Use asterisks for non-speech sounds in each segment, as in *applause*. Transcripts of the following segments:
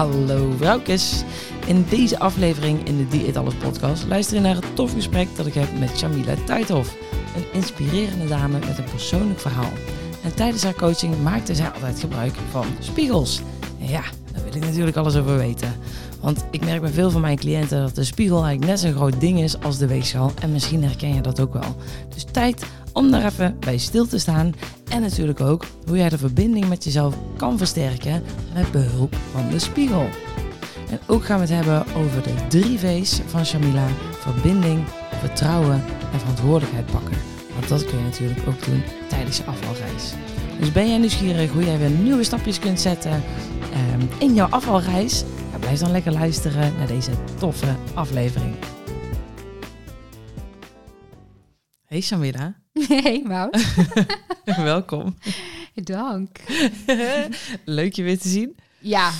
Hallo vrouwkes. In deze aflevering in de Die Alles podcast luister je naar het tof gesprek dat ik heb met Shamila Tuithoff. Een inspirerende dame met een persoonlijk verhaal. En tijdens haar coaching maakte zij altijd gebruik van spiegels. Ja, daar wil ik natuurlijk alles over weten. Want ik merk bij veel van mijn cliënten dat de spiegel eigenlijk net zo'n groot ding is als de weegschaal. En misschien herken je dat ook wel. Dus tijd om daar even bij stil te staan. En natuurlijk ook hoe jij de verbinding met jezelf kan versterken met behulp van de spiegel. En ook gaan we het hebben over de drie V's van Shamila. Verbinding, vertrouwen en verantwoordelijkheid pakken. Want dat kun je natuurlijk ook doen tijdens je afvalreis. Dus ben jij nieuwsgierig hoe jij weer nieuwe stapjes kunt zetten um, in jouw afvalreis? Blijf dan lekker luisteren naar deze toffe aflevering. Hey Shamila. *laughs* Hey Maud. *laughs* Welkom. Dank. *laughs* Leuk je weer te zien. Ja.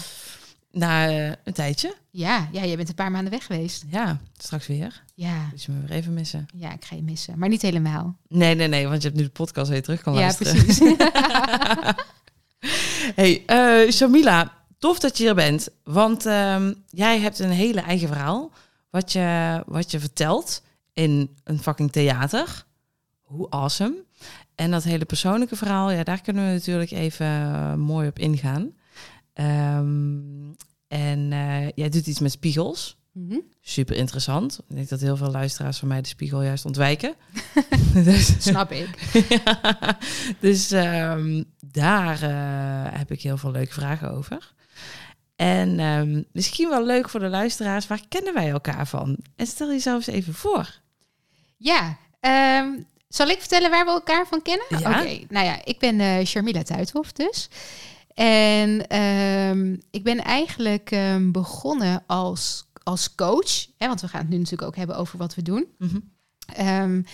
Na uh, een tijdje. Ja, ja, jij bent een paar maanden weg geweest. Ja, straks weer. Ja. Dus je me weer even missen. Ja, ik ga je missen. Maar niet helemaal. Nee, nee, nee, want je hebt nu de podcast weer terug kan luisteren. Ja, precies. hey, uh, Shamila, tof dat je hier bent. Want uh, jij hebt een hele eigen verhaal. Wat je, wat je vertelt in een fucking theater. Hoe awesome. En dat hele persoonlijke verhaal, ja, daar kunnen we natuurlijk even uh, mooi op ingaan. Um, en uh, jij doet iets met spiegels. Mm -hmm. Super interessant. Ik denk dat heel veel luisteraars van mij de spiegel juist ontwijken. *laughs* *laughs* dus, Snap ik. *laughs* ja, dus um, daar uh, heb ik heel veel leuke vragen over. En um, misschien wel leuk voor de luisteraars, waar kennen wij elkaar van? En stel jezelf eens even voor. Ja, um, zal ik vertellen waar we elkaar van kennen? Ja. Oké, okay. nou ja, ik ben uh, Sharmila Tuithoff dus. En um, ik ben eigenlijk um, begonnen als, als coach. Hè, want we gaan het nu natuurlijk ook hebben over wat we doen. Mm -hmm. um,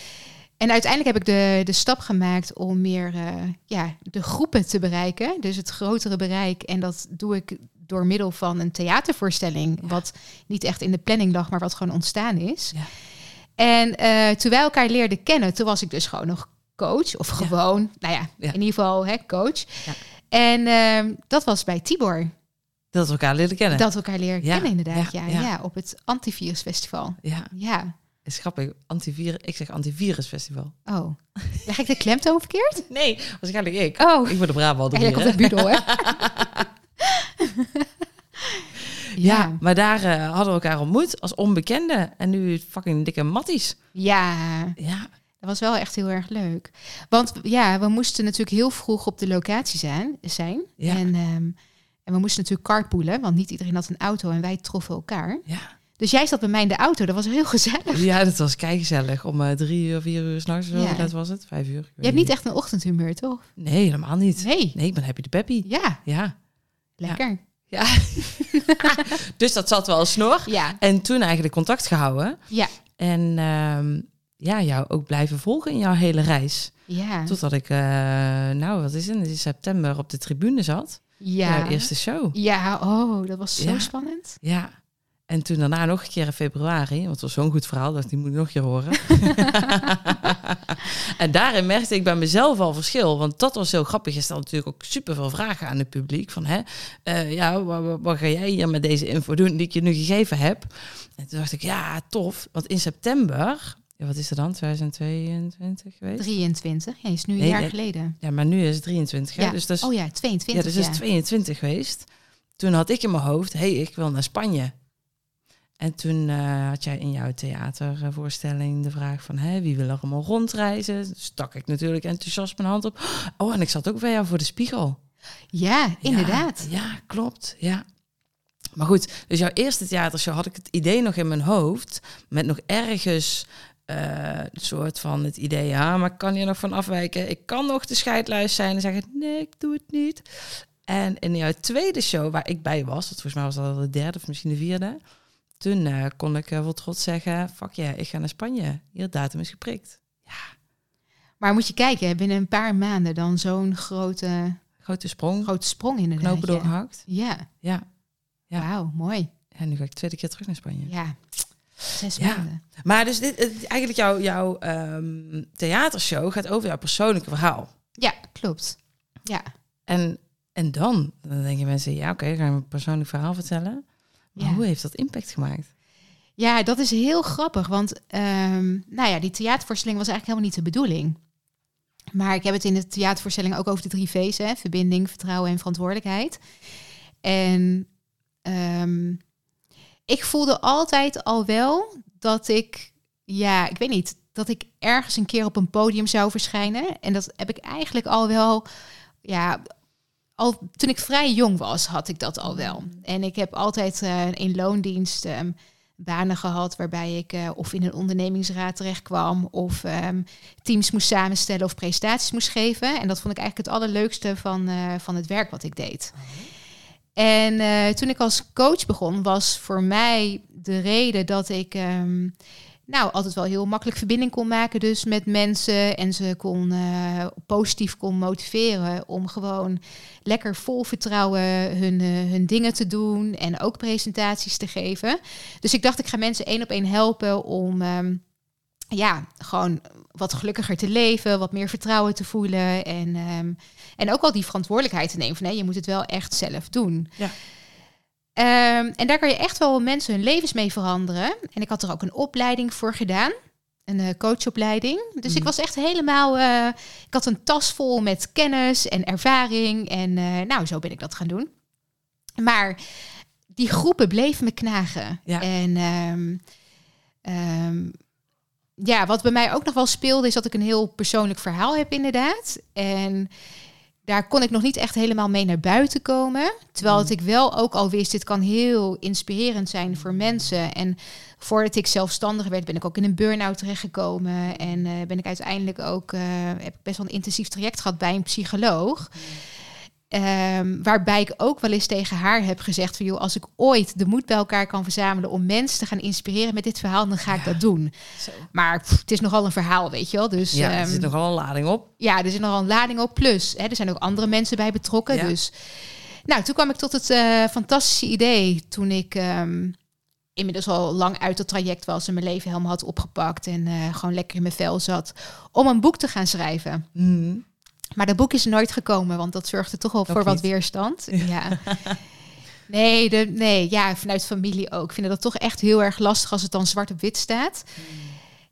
en uiteindelijk heb ik de, de stap gemaakt om meer uh, ja, de groepen te bereiken. Dus het grotere bereik. En dat doe ik door middel van een theatervoorstelling. Ja. Wat niet echt in de planning lag, maar wat gewoon ontstaan is. Ja. En uh, toen wij elkaar leerden kennen, toen was ik dus gewoon nog coach. Of gewoon, ja. nou ja, Ja. in ieder geval hè, coach. Ja. En uh, dat was bij Tibor. Dat we elkaar leren kennen. Dat we elkaar leren kennen, inderdaad. ja, Ja, op het Antivirusfestival. Ja, Ja. is grappig. Antivirus, ik zeg antivirusfestival. Oh, leg ik de klemtoon verkeerd? *laughs* Nee, waarschijnlijk ik. Oh, Ik ben de Brabant. jij komt uit Budel, hè? *laughs* Ja, maar daar uh, hadden we elkaar ontmoet als onbekende. En nu fucking dikke matties. Ja, Ja, dat was wel echt heel erg leuk. Want ja, we moesten natuurlijk heel vroeg op de locatie zijn. zijn. Ja. En, um, en we moesten natuurlijk carpoolen, want niet iedereen had een auto en wij troffen elkaar. ja. Dus jij zat bij mij in de auto, dat was heel *laughs* gezellig. Ja, dat was keigezellig. Om uh, drie uur, vier uur s'nachts, Ja. dat was het? Vijf uur? Je hebt niet echt een ochtendhumeur, toch? Nee, helemaal niet. Nee. Nee, ik ben happy de peppy. Ja, Ja. lekker. ja. *laughs* dus dat zat wel snor. Ja, En toen eigenlijk contact gehouden. ja, En um, ja, jou ook blijven volgen in jouw hele reis. ja. Totdat ik, uh, nou wat is het, in september op de tribune zat. Ja. Jouw eerste show. Ja, oh, dat was zo Ja. spannend. Ja. En toen daarna nog een keer in februari, want het was zo'n goed verhaal, dat die moet ik nog een keer horen. *laughs* en daarin merkte ik bij mezelf al verschil, want dat was heel grappig. Je stelt natuurlijk ook super veel vragen aan het publiek van, hè, uh, ja, wat, wat, ga jij hier met deze info doen die ik je nu gegeven heb? En toen dacht ik, ja, tof, want in september, ja, wat is er dan, 2022 geweest? 23, ja, is nu een Nee, jaar geleden. Ja, maar nu is het 23, hè? Ja. Dus dat is, Oh ja, 22. ja, dus is 22 geweest. Toen had ik in mijn hoofd, hé, hey, ik wil naar Spanje. En toen uh, had jij in jouw theatervoorstelling de vraag van... Hé, wie wil er allemaal rondreizen? Stak ik natuurlijk enthousiast mijn hand op. Oh, en ik zat ook bij jou voor de spiegel. Ja, inderdaad. Ja, ja, klopt. Ja. Maar goed, dus jouw eerste theatershow had ik het idee nog in mijn hoofd... met nog ergens uh, een soort van het idee... ja, maar ik kan hier nog van afwijken. Ik kan nog de scheidluis zijn en zeggen... nee, ik doe het niet. En in jouw tweede show, waar ik bij was... dat volgens mij was dat de derde of misschien de vierde... Toen uh, kon ik uh, wel trots zeggen, fuck ja, yeah, ik ga naar Spanje. Hier, datum is geprikt. Ja. Maar moet je kijken, binnen een paar maanden dan zo'n grote... Grote sprong. Grote sprong inderdaad. Knopen doorgehakt. Ja. Ja. ja. Wauw, mooi. En nu ga ik de tweede keer terug naar Spanje. Ja, zes ja. maanden. Maar dus dit, eigenlijk jouw, jouw um, theatershow gaat over jouw persoonlijke verhaal. Ja, klopt. Ja. En En dan, dan denken mensen, ja oké, okay, ga je een persoonlijk verhaal vertellen. Ja. hoe heeft dat impact gemaakt? Ja, dat is heel grappig. Want ehm, nou ja, die theatervoorstelling was eigenlijk helemaal niet de bedoeling. Maar ik heb het in de theatervoorstelling ook over de drie V's. Hè? Verbinding, vertrouwen en verantwoordelijkheid. En ehm, ik voelde altijd al wel dat ik, ja, ik weet niet, dat ik ergens een keer op een podium zou verschijnen. En dat heb ik eigenlijk al wel, ja, al toen ik vrij jong was, had ik dat al wel. En ik heb altijd eh, in loondienst ehm, banen gehad waarbij ik eh, of in een ondernemingsraad terecht kwam of ehm, teams moest samenstellen of presentaties moest geven. En dat vond ik eigenlijk het allerleukste van, eh, van het werk wat ik deed. En eh, toen ik als coach begon, was voor mij de reden dat ik ehm, nou altijd wel heel makkelijk verbinding kon maken dus met mensen en ze kon eh, positief kon motiveren om gewoon lekker vol vertrouwen hun, eh, hun dingen te doen en ook presentaties te geven. Dus ik dacht ik ga mensen één op één helpen om ehm, ja gewoon wat gelukkiger te leven, wat meer vertrouwen te voelen en ehm, en ook al die verantwoordelijkheid te nemen van nee, je moet het wel echt zelf doen. Ja. Ehm, en daar kan je echt wel mensen hun levens mee veranderen. En ik had er ook een opleiding voor gedaan. Een eh, coachopleiding. Dus ik Mhm. was echt helemaal. eh, ik had een tas vol met kennis en ervaring. En eh, nou, zo ben ik dat gaan doen. Maar die groepen bleven me knagen. Ja. En ehm, ehm, ja, wat bij mij ook nog wel speelde, is dat ik een heel persoonlijk verhaal heb, inderdaad. En daar kon ik nog niet echt helemaal mee naar buiten komen. Terwijl het ik wel ook al wist, dit kan heel inspirerend zijn voor mensen. En voordat ik zelfstandig werd, ben ik ook in een burn-out terechtgekomen. En eh, ben ik uiteindelijk ook, eh, heb ik best wel een intensief traject gehad bij een psycholoog. Ehm, waarbij ik ook wel eens tegen haar heb gezegd van joh, als ik ooit de moed bij elkaar kan verzamelen om mensen te gaan inspireren met dit verhaal, dan ga ik Ja. dat doen. Zo. Maar pff, het is nogal een verhaal, weet je wel. Dus Ja, er ehm, zit nogal een lading op. ja, er zit nogal een lading op. Plus, hè, er zijn ook andere mensen bij betrokken. Ja. Dus, nou, toen kwam ik tot het eh, fantastische idee toen ik ehm, inmiddels al lang uit het traject was en mijn leven helemaal had opgepakt en eh, gewoon lekker in mijn vel zat, om een boek te gaan schrijven. Mhm. Maar dat boek is nooit gekomen, want dat zorgde toch Nog voor wat weerstand. Ja. *laughs* Nee, de, nee, ja, vanuit familie ook. Ik vind dat toch echt heel erg lastig als het dan zwart op wit staat.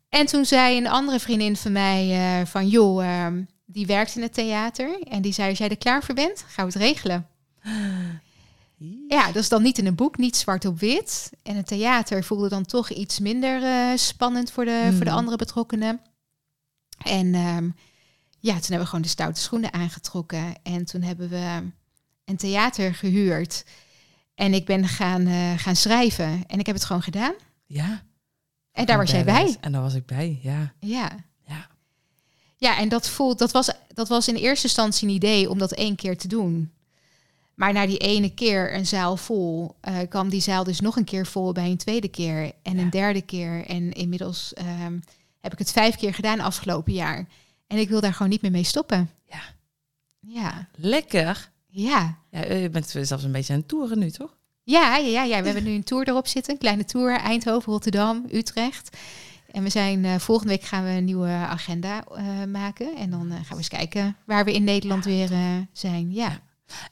En toen zei een andere vriendin van mij eh, van, joh, ehm, die werkt in het theater. En die zei, als jij er klaar voor bent, gaan we het regelen. *gasps* Ja, dat is dan niet in een boek, niet zwart op wit. En het theater voelde dan toch iets minder eh, spannend voor de, voor de Hmm. andere betrokkenen. En ehm, ja, toen hebben we gewoon de stoute schoenen aangetrokken. En toen hebben we een theater gehuurd. En ik ben gaan, eh, gaan schrijven. En ik heb het gewoon gedaan. Ja. En daar was jij bij. En daar was ik bij, ja. Ja. Ja. Ja, en dat voelt, dat was, dat was in eerste instantie een idee om dat één keer te doen. Maar na die ene keer een zaal vol, eh, kwam die zaal dus nog een keer vol bij een tweede keer en Ja. een derde keer. En inmiddels ehm, heb ik het vijf keer gedaan afgelopen jaar. En ik wil daar gewoon niet meer mee stoppen. Ja. Ja, Lekker. ja. Ja, eh, je bent zelfs een beetje aan het toeren nu, toch? Ja, ja, ja, ja. we hebben nu een tour erop zitten. Een kleine tour. Eindhoven, Rotterdam, Utrecht. En we zijn eh, volgende week gaan we een nieuwe agenda eh, maken. En dan gaan we eens kijken waar we in Nederland weer zijn. Ja,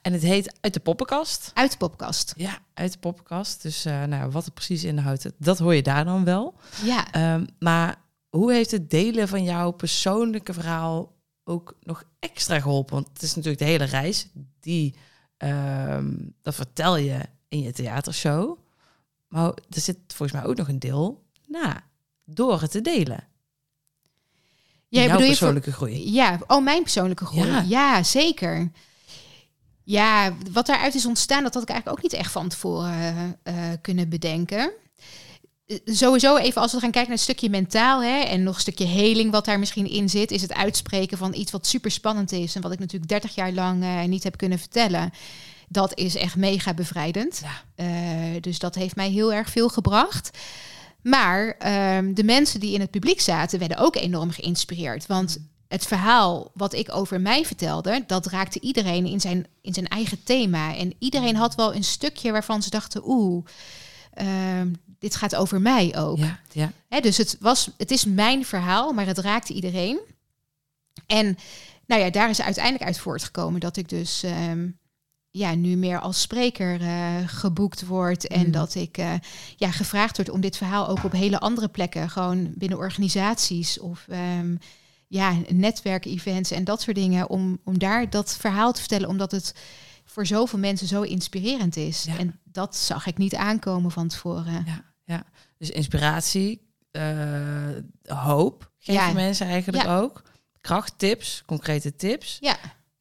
En het heet Uit de Poppenkast. uit de podcast. Ja, uit de poppenkast. Dus nou, wat het precies inhoudt, dat hoor je daar dan wel. Ja, Ehm, maar hoe heeft het delen van jouw persoonlijke verhaal ook nog extra geholpen? Want het is natuurlijk de hele reis, die, ehm, dat vertel je in je theatershow. Maar er zit volgens mij ook nog een deel na, door het te delen. Jij jouw bedoel je voor- persoonlijke groei. ja. Oh, mijn persoonlijke groei. Ja. Ja. zeker. Ja, wat daaruit is ontstaan, dat had ik eigenlijk ook niet echt van tevoren eh, kunnen bedenken. Sowieso even als we gaan kijken naar het stukje mentaal hè, en nog een stukje heling wat daar misschien in zit, is het uitspreken van iets wat super spannend is en wat ik natuurlijk 30 jaar lang eh, niet heb kunnen vertellen. Dat is echt mega bevrijdend. Ja. Eh, dus dat heeft mij heel erg veel gebracht. Maar ehm, de mensen die in het publiek zaten, werden ook enorm geïnspireerd. Want het verhaal wat ik over mij vertelde, dat raakte iedereen in zijn, in zijn eigen thema. En iedereen had wel een stukje waarvan ze dachten, oeh, ehm, dit gaat over mij ook. Ja, ja. Hè, dus het, was, het is mijn verhaal, maar het raakte iedereen. En nou ja, daar is uiteindelijk uit voortgekomen dat ik dus ehm, ja, nu meer als spreker eh, geboekt word. En Mm. dat ik eh, ja, gevraagd word om dit verhaal ook op hele andere plekken, gewoon binnen organisaties of ehm, ja, netwerkevents en dat soort dingen, om, om daar dat verhaal te vertellen, omdat het voor zoveel mensen zo inspirerend is. Ja. En dat zag ik niet aankomen van tevoren. Ja, ja. Dus inspiratie, eh, hoop Ja. je mensen eigenlijk Ja. ook. Kracht, tips, concrete tips. Ja,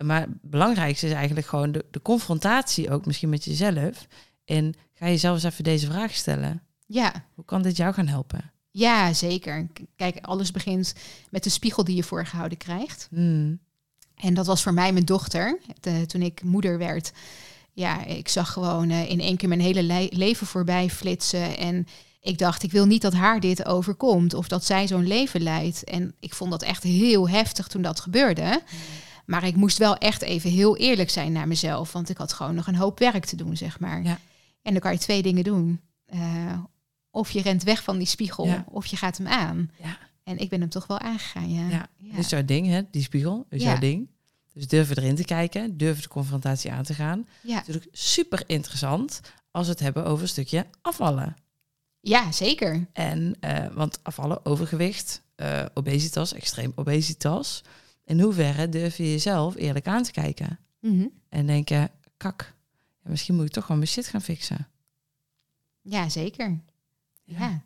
Maar het belangrijkste is eigenlijk gewoon de, de confrontatie ook misschien met jezelf. En ga jezelf eens even deze vraag stellen. ja. Hoe kan dit jou gaan helpen? Ja, zeker. Kijk, alles begint met de spiegel die je voorgehouden krijgt. Hmm. En dat was voor mij mijn dochter. De- toen ik moeder werd, ja, ik zag gewoon eh, in één keer mijn hele le- leven voorbij flitsen. En ik dacht, ik wil niet dat haar dit overkomt of dat zij zo'n leven leidt. En ik vond dat echt heel heftig toen dat gebeurde. Maar ik moest wel echt even heel eerlijk zijn naar mezelf, want ik had gewoon nog een hoop werk te doen, zeg maar. Ja. En dan kan je twee dingen doen. Eh, of je rent weg van die spiegel, Ja. of je gaat hem aan. Ja. En ik ben hem toch wel aangegaan, ja. Ja. Dit is jouw ding, hè? Die spiegel is Ja. jouw ding. Dus durven erin te kijken, durven de confrontatie aan te gaan. ja. Natuurlijk super interessant als we het hebben over een stukje afvallen. ja, zeker. En, eh, want afvallen, overgewicht, eh, obesitas, extreem obesitas. In hoeverre durf je jezelf eerlijk aan te kijken? Mhm. En denken, kak, misschien moet ik toch wel mijn shit gaan fixen. Ja, zeker. Ja. Ja.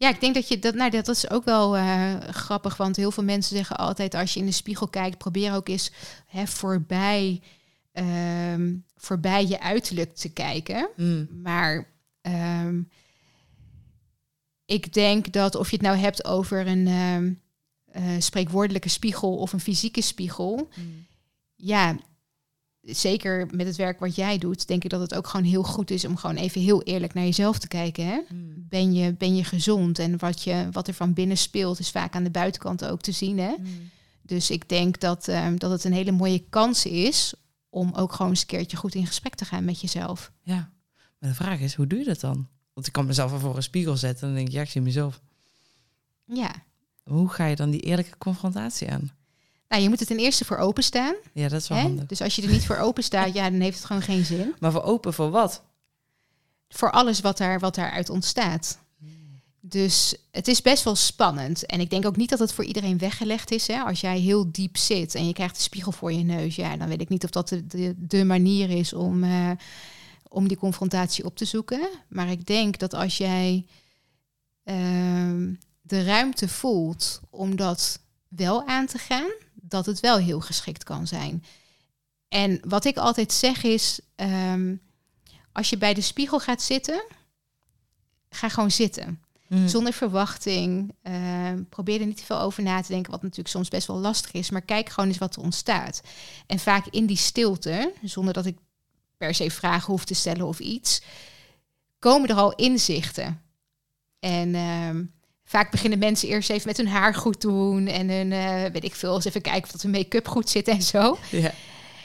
Ja. ik denk dat je dat, nou, dat is ook wel eh, grappig, want heel veel mensen zeggen altijd: als je in de spiegel kijkt, probeer ook eens hè, voorbij, ehm, voorbij je uiterlijk te kijken. Mm, Maar ehm, ik denk dat of je het nou hebt over een ehm, eh, spreekwoordelijke spiegel of een fysieke spiegel, mm, ja, zeker met het werk wat jij doet, denk ik dat het ook gewoon heel goed is om gewoon even heel eerlijk naar jezelf te kijken. Hè? mm. Ben, je, ben je gezond? En wat, je, wat er van binnen speelt, is vaak aan de buitenkant ook te zien. Hè? Mm. Dus ik denk dat, ehm, dat het een hele mooie kans is om ook gewoon eens een keertje goed in gesprek te gaan met jezelf. Ja, maar de vraag is, hoe doe je dat dan? Want ik kan mezelf wel voor een spiegel zetten en dan denk ik, ja, ik zie mezelf. Ja. Hoe ga je dan die eerlijke confrontatie aan? Nou, je moet er ten eerste voor openstaan. Ja, dat is wel Hè? handig. Dus als je er niet voor open staat, ja, dan heeft het gewoon geen zin. Maar voor open voor wat? Voor alles wat, daar, wat daaruit ontstaat. Dus het is best wel spannend. En ik denk ook niet dat het voor iedereen weggelegd is. Hè? Als jij heel diep zit en je krijgt de spiegel voor je neus, ja, dan weet ik niet of dat de, de, de manier is om, eh, om die confrontatie op te zoeken. Maar ik denk dat als jij ehm, de ruimte voelt om dat wel aan te gaan, dat het wel heel geschikt kan zijn. En wat ik altijd zeg is, ehm, als je bij de spiegel gaat zitten, ga gewoon zitten. Mm. Zonder verwachting. eh, probeer er niet te veel over na te denken, wat natuurlijk soms best wel lastig is. Maar kijk gewoon eens wat er ontstaat. En vaak in die stilte, zonder dat ik per se vragen hoef te stellen of iets, komen er al inzichten. En ehm, vaak beginnen mensen eerst even met hun haar goed doen en hun, eh, weet ik veel, eens even kijken of dat hun make-up goed zit en zo. Ja.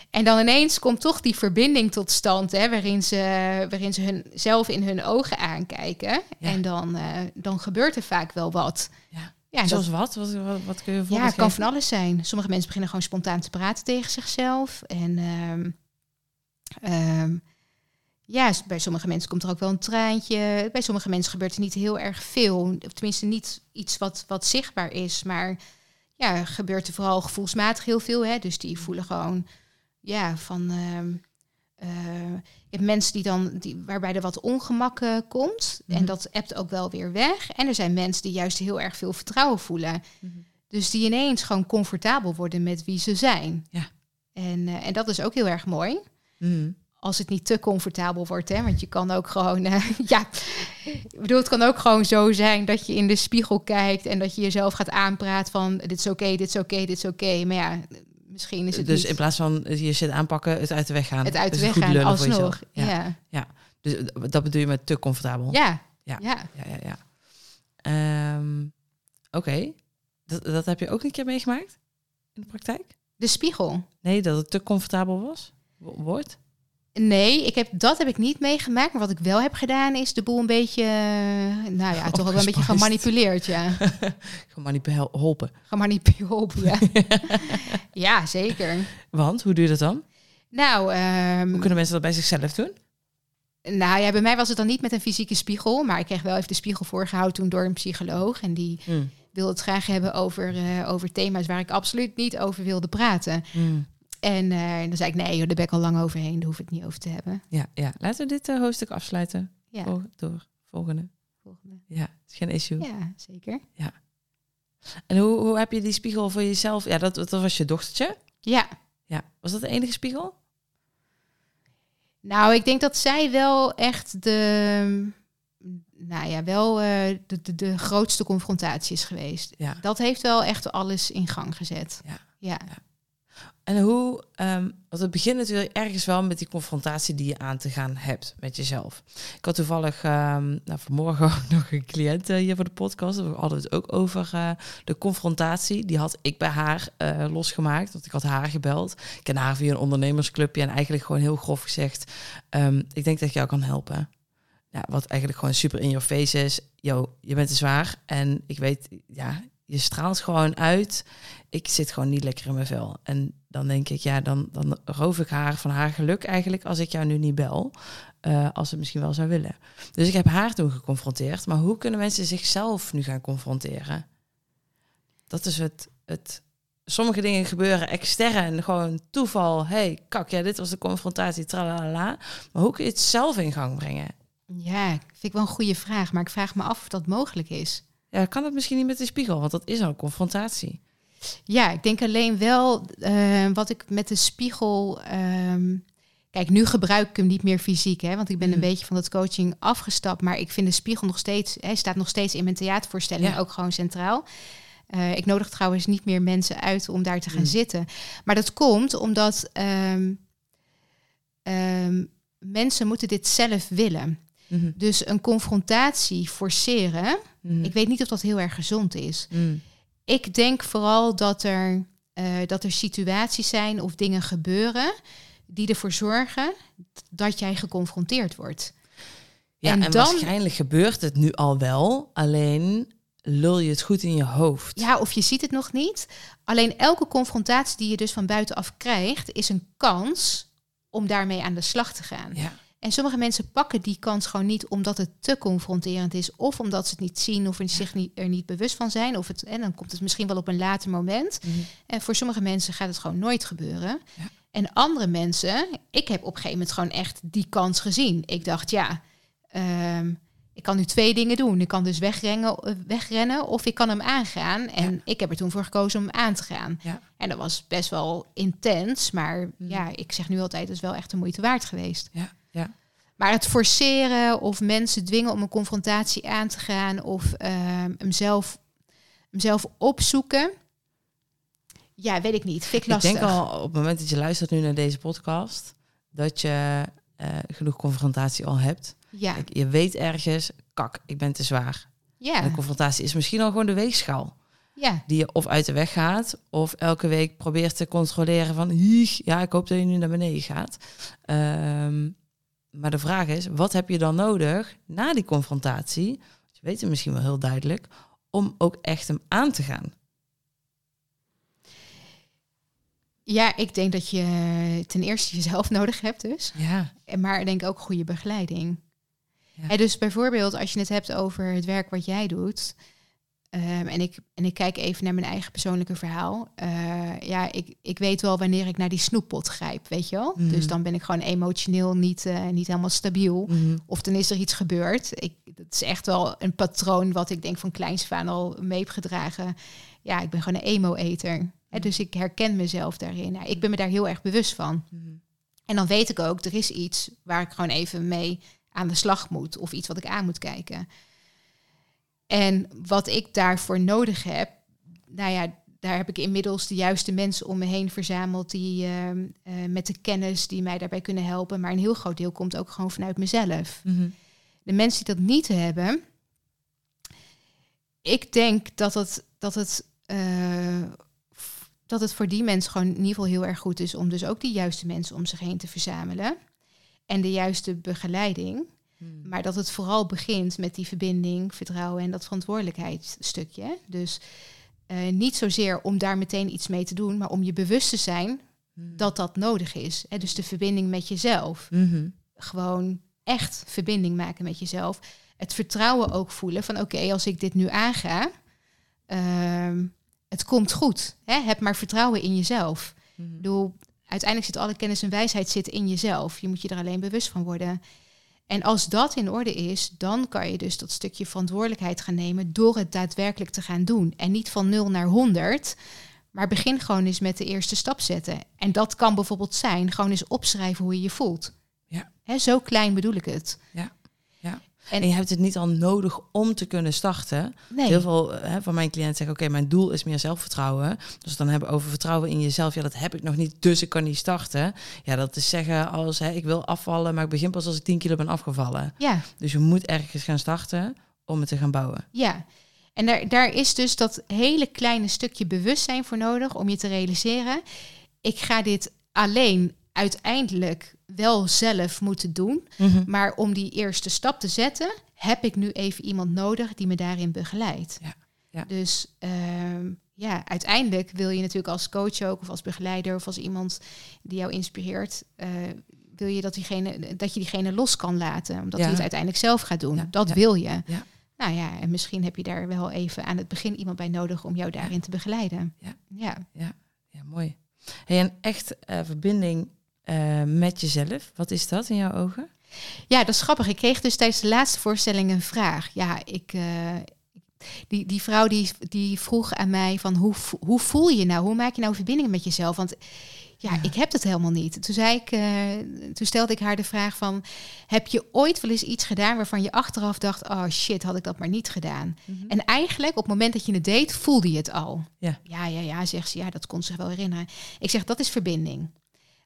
En dan ineens komt toch die verbinding tot stand, hè, waarin ze, waarin ze hun, zelf in hun ogen aankijken. Ja. En dan, eh, dan gebeurt er vaak wel wat. Ja. Ja, Zoals dat, wat? Wat, wat, wat kun je ja, voorbeeld het kan geven? van alles zijn. Sommige mensen beginnen gewoon spontaan te praten tegen zichzelf. En ehm, ehm, ja, bij sommige mensen komt er ook wel een traantje. Bij sommige mensen gebeurt er niet heel erg veel. Of tenminste niet iets wat, wat zichtbaar is. Maar ja, gebeurt er vooral gevoelsmatig heel veel. Hè? Dus die voelen gewoon ja, van... eh, je hebt mensen die dan, die, waarbij er wat ongemak eh, komt. Mhm. En dat ebt ook wel weer weg. En er zijn mensen die juist heel erg veel vertrouwen voelen. Mhm. Dus die ineens gewoon comfortabel worden met wie ze zijn. Ja. En, eh, en dat is ook heel erg mooi. Mm. Als het niet te comfortabel wordt, hè? Want je kan ook gewoon, eh, *laughs* ja, ik bedoel, het kan ook gewoon zo zijn dat je in de spiegel kijkt en dat je jezelf gaat aanpraten van dit is oké, dit is oké, dit is oké. Maar ja, misschien is het Dus niet in plaats van je shit aanpakken, het uit de weg gaan. het uit de Dus weg gaan alsnog. jezelf. Ja, ja, Dus eh, dat bedoel je met te comfortabel? ja. Ja. ja. Ja, ja, ja. Ehm, Oké. Dat, dat heb je ook een keer meegemaakt in de praktijk? De spiegel. Nee, dat het te comfortabel was? Wo- Wordt? Nee, ik heb, dat heb ik niet meegemaakt. Maar wat ik wel heb gedaan is de boel een beetje, eh, nou ja, toch wel een beetje gemanipuleerd, ja. *laughs* Gemanipuleerd. Gemanipuleerd, ja. *laughs* ja, zeker. Want, hoe doe je dat dan? Nou, ehm, Hoe kunnen mensen dat bij zichzelf doen? nou ja, bij mij was het dan niet met een fysieke spiegel, maar ik kreeg wel even de spiegel voorgehouden toen door een psycholoog. En die Mm. wilde het graag hebben over, eh, over thema's waar ik absoluut niet over wilde praten. Mm. En eh, dan zei ik, nee, joh, daar ben ik al lang overheen, daar hoef ik het niet over te hebben. Ja, ja, laten we dit eh, hoofdstuk afsluiten. Ja, Vol- door volgende. volgende. Ja, het is geen issue. Ja, zeker. En hoe, hoe heb je die spiegel voor jezelf? Ja, dat, dat was je dochtertje. Ja, Ja, was dat de enige spiegel? nou, ik denk dat zij wel echt de, nou ja, wel eh, de, de, de grootste confrontatie is geweest. Ja. Dat heeft wel echt alles in gang gezet. Ja. Ja. En hoe, ehm want het begint natuurlijk ergens wel met die confrontatie die je aan te gaan hebt met jezelf. Ik had toevallig ehm, nou, vanmorgen *laughs* ook nog een cliënt eh, hier voor de podcast. We hadden het ook over eh, de confrontatie. Die had ik bij haar eh, losgemaakt, want ik had haar gebeld. Ik ken haar via een ondernemersclubje en eigenlijk gewoon heel grof gezegd... ehm, ik denk dat ik jou kan helpen. Ja, wat eigenlijk gewoon super in your face is. Yo, je bent te zwaar en ik weet, ja, je straalt gewoon uit ik zit gewoon niet lekker in mijn vel. En dan denk ik, ja, dan, dan roof ik haar van haar geluk eigenlijk als ik jou nu niet bel. eh, als ze misschien wel zou willen. Dus ik heb haar toen geconfronteerd. Maar hoe kunnen mensen zichzelf nu gaan confronteren? Dat is het. het sommige dingen gebeuren extern, gewoon toeval. hey, kak, ja, dit was de confrontatie, tralala. Maar hoe kun je het zelf in gang brengen? Ja, vind ik wel een goede vraag, maar ik vraag me af of dat mogelijk is. Ja, kan dat misschien niet met de spiegel, want dat is al een confrontatie. Ja, ik denk alleen wel eh, wat ik met de spiegel. ehm, kijk, nu gebruik ik hem niet meer fysiek, hè, want ik ben een Mhm. beetje van dat coaching afgestapt. Maar ik vind de spiegel nog steeds. Hij staat nog steeds in mijn theatervoorstelling Ja. ook gewoon centraal. Eh, ik nodig trouwens niet meer mensen uit om daar te gaan Mhm. zitten. Maar dat komt omdat ehm, ehm, mensen moeten dit zelf willen. Mhm. Dus een confrontatie forceren. Mhm. Ik weet niet of dat heel erg gezond is. Mhm. Ik denk vooral dat er, eh, dat er situaties zijn of dingen gebeuren die ervoor zorgen dat jij geconfronteerd wordt. Ja, en, En dan- waarschijnlijk gebeurt het nu al wel, alleen lul je het goed in je hoofd. Ja, of je ziet het nog niet. Alleen elke confrontatie die je dus van buitenaf krijgt, is een kans om daarmee aan de slag te gaan. Ja. En sommige mensen pakken die kans gewoon niet omdat het te confronterend is, of omdat ze het niet zien of zich niet, er niet bewust van zijn. Of het, en dan komt het misschien wel op een later moment. Mhm. En voor sommige mensen gaat het gewoon nooit gebeuren. Ja. En andere mensen, ik heb op een gegeven moment gewoon echt die kans gezien. Ik dacht, ja, ehm, ik kan nu twee dingen doen. Ik kan dus wegrennen, eh, wegrennen of ik kan hem aangaan. En Ja. ik heb er toen voor gekozen om hem aan te gaan. Ja. En dat was best wel intens. Maar Mhm. ja, ik zeg nu altijd, het is wel echt de moeite waard geweest. Ja, ja. Maar het forceren of mensen dwingen om een confrontatie aan te gaan of ehm hem, zelf, hem zelf opzoeken. Ja, weet ik niet. Vind ik lastig. Ik denk al op het moment dat je luistert nu naar deze podcast, dat je eh, genoeg confrontatie al hebt. Ja, je weet ergens, kak, ik ben te zwaar. En ja, de confrontatie is misschien al gewoon de weegschaal. ja. Die je of uit de weg gaat, of elke week probeert te controleren van, "Hieg, ja, ik hoop dat je nu naar beneden gaat. Ehm, maar de vraag is, wat heb je dan nodig na die confrontatie? Je weet het misschien wel heel duidelijk, om ook echt hem aan te gaan. Ja, ik denk dat je ten eerste jezelf *laughs* nodig hebt dus. Ja, Maar ik denk ook goede begeleiding. Ja. En dus bijvoorbeeld als je het hebt over het werk wat jij doet. Ehm, en, ik, en ik kijk even naar mijn eigen persoonlijke verhaal. eh, ja, ik, ik weet wel wanneer ik naar die snoeppot grijp, weet je wel. Mhm. Dus dan ben ik gewoon emotioneel niet, eh, niet helemaal stabiel. Mhm. Of dan is er iets gebeurd. Ik, dat is echt wel een patroon wat ik denk van kleins aan al mee heb gedragen. Ja, ik ben gewoon een emo-eter. Hè, Dus ik herken mezelf daarin. Nou, ik ben me daar heel erg bewust van. Mhm. En dan weet ik ook, er is iets waar ik gewoon even mee aan de slag moet. Of iets wat ik aan moet kijken. En wat ik daarvoor nodig heb, nou ja, daar heb ik inmiddels de juiste mensen om me heen verzameld die ehm, eh, met de kennis die mij daarbij kunnen helpen. Maar een heel groot deel komt ook gewoon vanuit mezelf. Mhm. De mensen die dat niet hebben, ik denk dat het, dat het, eh, dat het voor die mensen gewoon in ieder geval heel erg goed is om dus ook die juiste mensen om zich heen te verzamelen. En de juiste begeleiding. Mhm. Maar dat het vooral begint met die verbinding, vertrouwen en dat verantwoordelijkheidsstukje. Dus eh, niet zozeer om daar meteen iets mee te doen, maar om je bewust te zijn Mhm. dat dat nodig is. Hè? Dus de verbinding met jezelf. Mhm. Gewoon echt verbinding maken met jezelf. Het vertrouwen ook voelen van oké, als ik dit nu aanga, ehm, het komt goed. Hè? Heb maar vertrouwen in jezelf. Mhm. Ik bedoel, uiteindelijk zit alle kennis en wijsheid zit in jezelf. Je moet je er alleen bewust van worden. En als dat in orde is, dan kan je dus dat stukje verantwoordelijkheid gaan nemen door het daadwerkelijk te gaan doen. En niet van 0 naar 100, maar begin gewoon eens met de eerste stap zetten. En dat kan bijvoorbeeld zijn, gewoon eens opschrijven hoe je je voelt. Ja. Hè, zo klein bedoel ik het. Ja. En- En, je hebt het niet al nodig om te kunnen starten. Nee. Heel veel hè, van mijn cliënten zeggen, oké, mijn doel is meer zelfvertrouwen. Dus dan hebben we over vertrouwen in jezelf. Ja, dat heb ik nog niet, dus ik kan niet starten. Ja, dat is zeggen als, hè, ik wil afvallen, maar ik begin pas als ik 10 kilo ben afgevallen. Ja, Dus je moet ergens gaan starten om het te gaan bouwen. ja. En daar, daar is dus dat hele kleine stukje bewustzijn voor nodig om je te realiseren. Ik ga dit alleen uiteindelijk wel zelf moeten doen. Maar om die eerste stap te zetten, heb ik nu even iemand nodig die me daarin begeleidt. Ja, ja. Dus ehm, ja, uiteindelijk wil je natuurlijk als coach ook, of als begeleider, of als iemand die jou inspireert, eh, wil je dat, diegene, dat je diegene los kan laten, omdat Ja. hij het uiteindelijk zelf gaat doen. Ja, Dat wil je. Ja. Nou ja, en misschien heb je daar wel even aan het begin iemand bij nodig om jou daarin te begeleiden. Ja. ja. Ja, mooi. Hey, en echt eh, verbinding eh, met jezelf, wat is dat in jouw ogen? Ja, dat is grappig. Ik kreeg dus tijdens de laatste voorstelling een vraag. Ja, ik, eh, die, die vrouw die, die vroeg aan mij van hoe, hoe voel je nou? Hoe maak je nou verbindingen met jezelf? Want ja, Ja. ik heb het helemaal niet. Toen, zei ik, eh, toen stelde ik haar de vraag van... heb je ooit wel eens iets gedaan waarvan je achteraf dacht... oh shit, had ik dat maar niet gedaan? En eigenlijk, op het moment dat je het deed, voelde je het al. Ja. ja, ja, ja, zegt ze. Ja, dat kon ze zich wel herinneren. Ik zeg, dat is verbinding.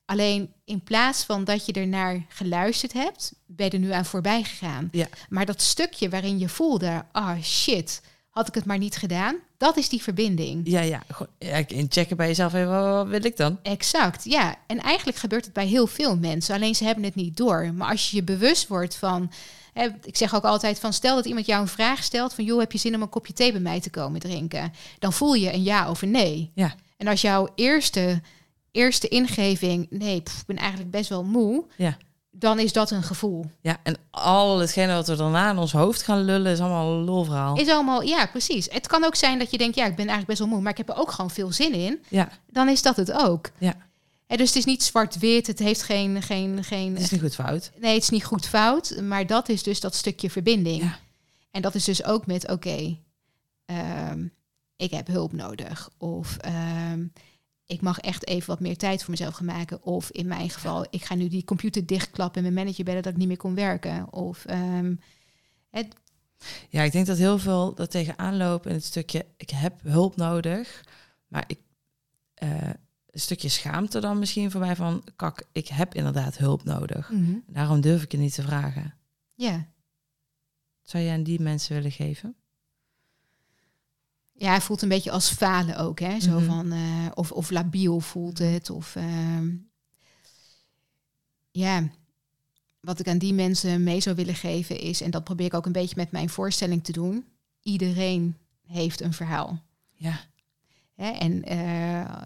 Alleen in plaats van dat je ernaar geluisterd hebt, ben je er nu aan voorbij gegaan. Ja. Maar dat stukje waarin je voelde, ah shit, had ik het maar niet gedaan, dat is die verbinding. Ja, ja. Ja, checken bij jezelf even, wat, wat wil ik dan? Exact, ja. En eigenlijk gebeurt het bij heel veel mensen, alleen ze hebben het niet door. Maar als je je bewust wordt van, hè, ik zeg ook altijd van, stel dat iemand jou een vraag stelt van, joh, heb je zin om een kopje thee bij mij te komen drinken? Dan voel je een ja of een nee. Ja. En als jouw eerste, eerste ingeving, nee, pff, ik ben eigenlijk best wel moe, Ja. dan is dat een gevoel. Ja, en al hetgene wat we daarna in ons hoofd gaan lullen, is allemaal een lolverhaal. Is allemaal, ja, precies. Het kan ook zijn dat je denkt, ja, ik ben eigenlijk best wel moe, maar ik heb er ook gewoon veel zin in. Ja, Dan is dat het ook. Ja. En dus het is niet zwart-wit, het heeft geen, geen, geen het is niet goed fout. Nee, het is niet goed fout, maar dat is dus dat stukje verbinding. Ja. En dat is dus ook met, oké, ehm, ik heb hulp nodig. Of ehm, ik mag echt even wat meer tijd voor mezelf gaan maken. Of in mijn geval, ik ga nu die computer dichtklappen en mijn manager bellen dat ik niet meer kon werken. Of ehm, het, Ja, ik denk dat heel veel dat tegenaan lopen in het stukje, ik heb hulp nodig, maar ik, eh, een stukje schaamte dan misschien voor mij van, kak, ik heb inderdaad hulp nodig. Daarom durf ik je niet te vragen. ja. Zou je aan die mensen willen geven? Ja, hij voelt een beetje als falen ook. Hè? Zo Mhm. van, eh, of, of labiel voelt het. Of ehm, ja, wat ik aan die mensen mee zou willen geven is, en dat probeer ik ook een beetje met mijn voorstelling te doen. Iedereen heeft een verhaal. Ja, Hè? En eh,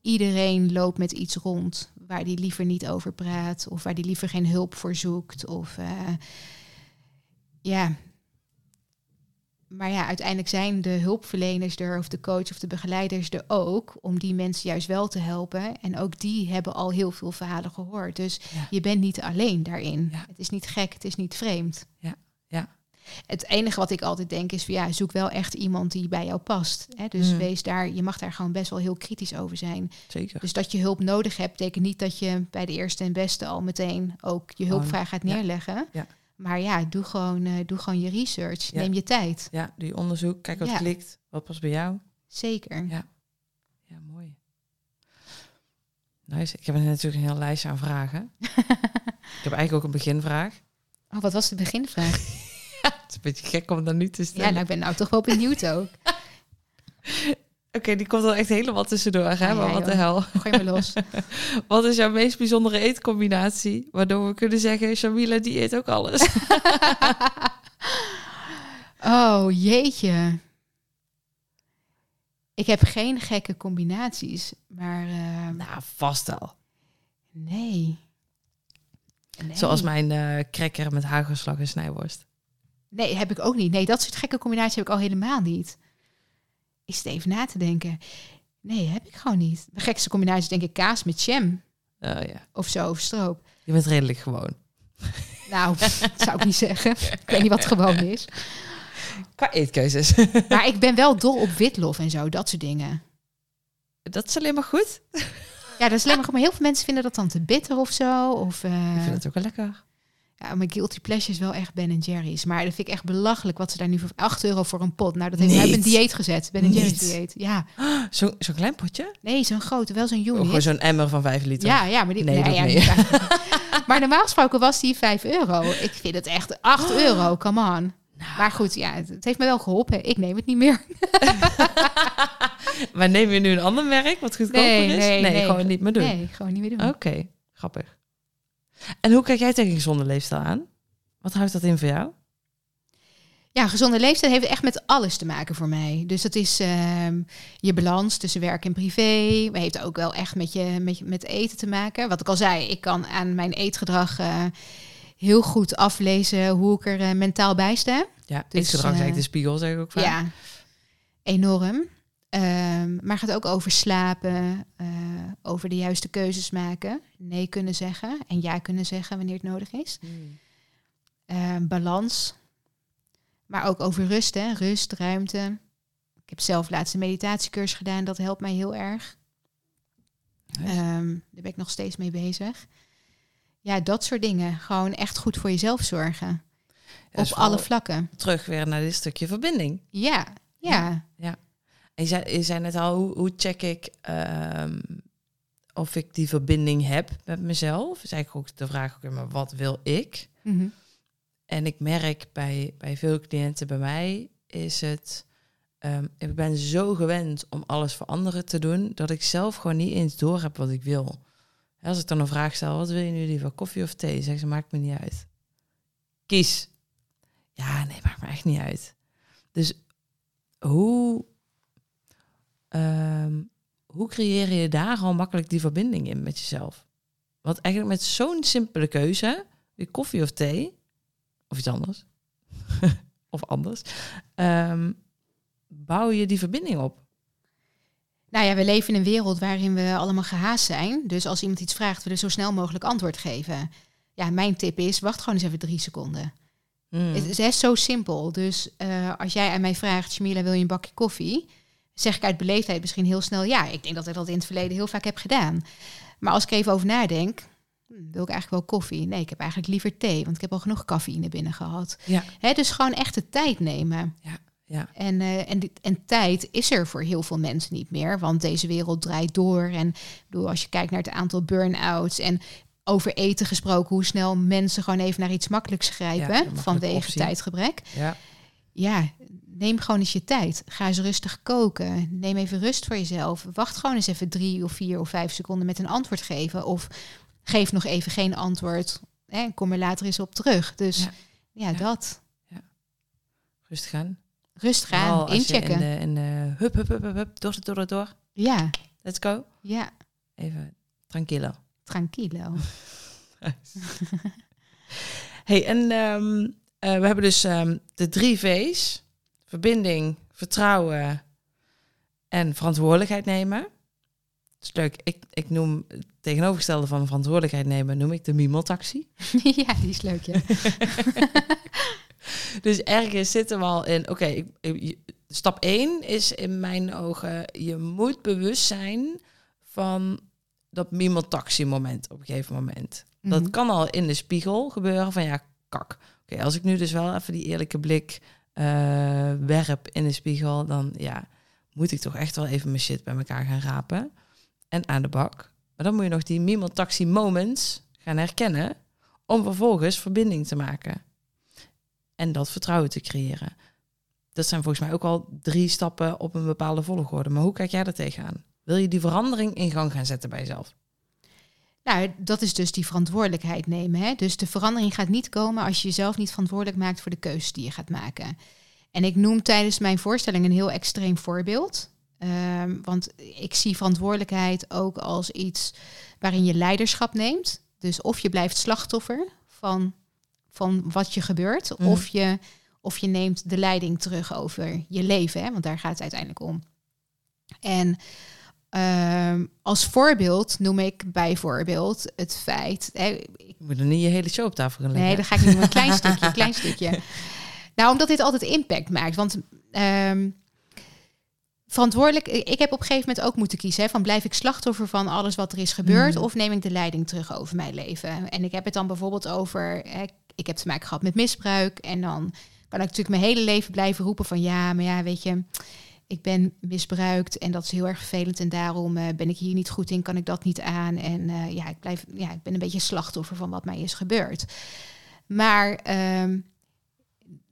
iedereen loopt met iets rond waar die liever niet over praat, of waar die liever geen hulp voor zoekt. Of eh, ja. Maar ja, uiteindelijk zijn de hulpverleners er, of de coach of de begeleiders er ook, om die mensen juist wel te helpen. En ook die hebben al heel veel verhalen gehoord. Dus Ja. je bent niet alleen daarin. Ja. Het is niet gek, het is niet vreemd. Ja, ja. Het enige wat ik altijd denk is, van, ja, zoek wel echt iemand die bij jou past. Hè? Dus Mm. wees daar, je mag daar gewoon best wel heel kritisch over zijn. zeker. Dus dat je hulp nodig hebt, betekent niet dat je bij de eerste en beste al meteen ook je hulpvraag gaat ja. neerleggen. Ja. Maar ja, doe gewoon, eh, doe gewoon je research. Ja. Neem je tijd. Ja, doe je onderzoek, kijk wat Ja. klikt, wat past bij jou. Zeker. Ja. Ja, mooi. Nice. Ik heb natuurlijk een heel lijstje aan vragen. *laughs* ik heb eigenlijk ook een beginvraag. Oh, wat was de beginvraag? *laughs* Het is een beetje gek om dat nu te stellen. ja, nou, ik ben nou toch wel benieuwd ook. *laughs* Oké, die komt er echt helemaal tussendoor, hè? Ja, maar ja, wat de hel. Gooi me los. *laughs* Wat is jouw meest bijzondere eetcombinatie? Waardoor we kunnen zeggen, Shamila, die eet ook alles. *laughs* Oh, jeetje. Ik heb geen gekke combinaties, maar uh, Nou, vast wel. nee. Nee. Zoals mijn eh cracker met hagelslag en snijworst. Nee, heb ik ook niet. Nee, dat soort gekke combinaties heb ik al helemaal niet. Ik zit even na te denken. Nee, heb ik gewoon niet. De gekste combinatie is denk ik kaas met jam Oh ja. of zo, of stroop. Je bent redelijk gewoon. *laughs* Nou, dat zou ik niet zeggen. Ik weet niet wat gewoon is. Qua eetkeuzes. *laughs* Maar ik ben wel dol op *laughs* witlof en zo, dat soort dingen. dat is alleen maar goed. Ja, dat is alleen maar goed. Maar heel veel mensen vinden dat dan te bitter of zo. Of, eh, Ik vind het ook wel lekker. Ja, mijn guilty pleasure is wel echt Ben Jerry's. Maar dat vind ik echt belachelijk wat ze daar nu voor 8 euro voor een pot. Nou, dat heeft een dieet gezet. Ben Jerry's dieet. Ja, *gasps* Zo'n klein potje? nee, zo'n grote, wel zo'n Of unit. gewoon zo'n emmer van 5 liter? Ja, ja, maar die, Nee, nee, ja, niet. *laughs* maar normaal gesproken was die 5 euro. Ik vind het echt 8 *gasps* euro, come on. Maar goed, ja, het, het heeft me wel geholpen. Ik neem het niet meer. *laughs* Maar neem je nu een ander merk wat goedkoper Nee, is? nee, nee. gewoon niet meer doen. Nee, gewoon niet meer doen. Oké, grappig. En hoe kijk jij tegen gezonde leefstijl aan? Wat houdt dat in voor jou? Ja, gezonde leeftijd heeft echt met alles te maken voor mij. Dus dat is ehm, je balans tussen werk en privé. Maar heeft ook wel echt met, je, met, met eten te maken. Wat ik al zei, ik kan aan mijn eetgedrag eh, heel goed aflezen hoe ik er eh, mentaal bij sta. Ja, Dus, eetgedrag is eh, eigenlijk de spiegel, zeg ik ook vaak. Ja, enorm. Ehm, maar gaat ook over slapen, eh, over de juiste keuzes maken, nee kunnen zeggen en ja kunnen zeggen wanneer het nodig is. Hmm. Ehm, balans, maar ook over rust, hè? rust, ruimte. Ik heb zelf laatst een meditatiecursus gedaan, dat helpt mij heel erg. Ehm, daar ben ik nog steeds mee bezig. Ja, dat soort dingen. Gewoon echt goed voor jezelf zorgen. Ja, op alle vlakken. Terug weer naar dit stukje verbinding. Ja, ja. En je zei, je zei net al, hoe, hoe check ik ehm, of ik die verbinding heb met mezelf? Is eigenlijk ook de vraag, maar wat wil ik? Mhm. En ik merk bij, bij veel cliënten bij mij is het... ehm, ik ben zo gewend om alles voor anderen te doen... dat ik zelf gewoon niet eens door heb wat ik wil. Als ik dan een vraag stel, wat wil je nu liever, koffie of thee? Zeggen ze, maakt me niet uit. Kies. Ja, nee, maakt me echt niet uit. Dus hoe, ehm, hoe creëer je daar al makkelijk die verbinding in met jezelf? Want eigenlijk met zo'n simpele keuze, koffie of thee, of iets anders, *laughs* of anders, ehm, bouw je die verbinding op. Nou ja, we leven in een wereld waarin we allemaal gehaast zijn. Dus als iemand iets vraagt, we zo snel mogelijk antwoord geven. Ja, mijn tip is, wacht gewoon eens even drie seconden. Hmm. Het is echt zo simpel. Dus eh, als jij aan mij vraagt, Jamila, wil je een bakje koffie? Zeg ik uit beleefdheid misschien heel snel ja. Ik denk dat ik dat in het verleden heel vaak heb gedaan. Maar als ik even over nadenk, hm, wil ik eigenlijk wel koffie? Nee, ik heb eigenlijk liever thee, want ik heb al genoeg cafeïne binnen gehad. Ja. Dus gewoon echt de tijd nemen. ja. En, eh, en, en tijd is er voor heel veel mensen niet meer, want deze wereld draait door. En bedoel, als je kijkt naar het aantal burn-outs en over eten gesproken, hoe snel mensen gewoon even naar iets makkelijks grijpen Ja, vanwege optie. tijdgebrek. ja. Ja, neem gewoon eens je tijd. Ga eens rustig koken. Neem even rust voor jezelf. Wacht gewoon eens even drie of vier of vijf seconden met een antwoord geven. Of geef nog even geen antwoord. Hè, en kom er later eens op terug. Dus Ja. ja, Ja. dat. Rustig gaan. Rust gaan, inchecken. In de, in hup, hup, hup, hup, hup, door, door, door, door. Ja, Let's go. ja. Even tranquilo. Tranquilo. *laughs* *laughs* Hey, en ehm, eh, we hebben dus ehm, de drie V's. Verbinding, vertrouwen en verantwoordelijkheid nemen. Dat is leuk. Ik, ik noem het tegenovergestelde van verantwoordelijkheid nemen, noem ik de miemeltaxi. *laughs* ja, die is leuk, ja. *laughs* Dus ergens zitten we al in, oké, stap 1 is in mijn ogen, je moet bewust zijn van dat miemeltaxi moment op een gegeven moment. Dat Mhm. kan al in de spiegel gebeuren van ja, kak. Oké, als ik nu dus wel even die eerlijke blik eh, werp in de spiegel, dan ja, moet ik toch echt wel even mijn shit bij elkaar gaan rapen en aan de bak. Maar dan moet je nog die miemeltaxi moments gaan herkennen om vervolgens verbinding te maken en dat vertrouwen te creëren. Dat zijn volgens mij ook al drie stappen op een bepaalde volgorde. Maar hoe kijk jij daar tegenaan? Wil je die verandering in gang gaan zetten bij jezelf? Nou, dat is dus die verantwoordelijkheid nemen. Hè? Dus de verandering gaat niet komen als je jezelf niet verantwoordelijk maakt voor de keuzes die je gaat maken. En ik noem tijdens mijn voorstelling een heel extreem voorbeeld. Ehm, want ik zie verantwoordelijkheid ook als iets waarin je leiderschap neemt. Dus of je blijft slachtoffer van, van wat je gebeurt, Mhm. of, je, of je neemt de leiding terug over je leven. Hè? Want daar gaat het uiteindelijk om. En ehm, als voorbeeld noem ik bijvoorbeeld het feit. Hè, ik moet er niet je hele show op tafel gaan leggen. Nee, dat ga ik niet. Een klein *laughs* stukje, een klein stukje. Nou, omdat dit altijd impact maakt. Want ehm, verantwoordelijk... Ik heb op een gegeven moment ook moeten kiezen... Hè, van blijf ik slachtoffer van alles wat er is gebeurd... Mhm. of neem ik de leiding terug over mijn leven? En ik heb het dan bijvoorbeeld over... Hè, ik heb te maken gehad met misbruik... en dan kan ik natuurlijk mijn hele leven blijven roepen van... ja, maar ja, weet je... Ik ben misbruikt en dat is heel erg vervelend en daarom eh, ben ik hier niet goed in, kan ik dat niet aan. En eh, ja, ik blijf, ja, ik ben een beetje slachtoffer van wat mij is gebeurd. Maar ehm,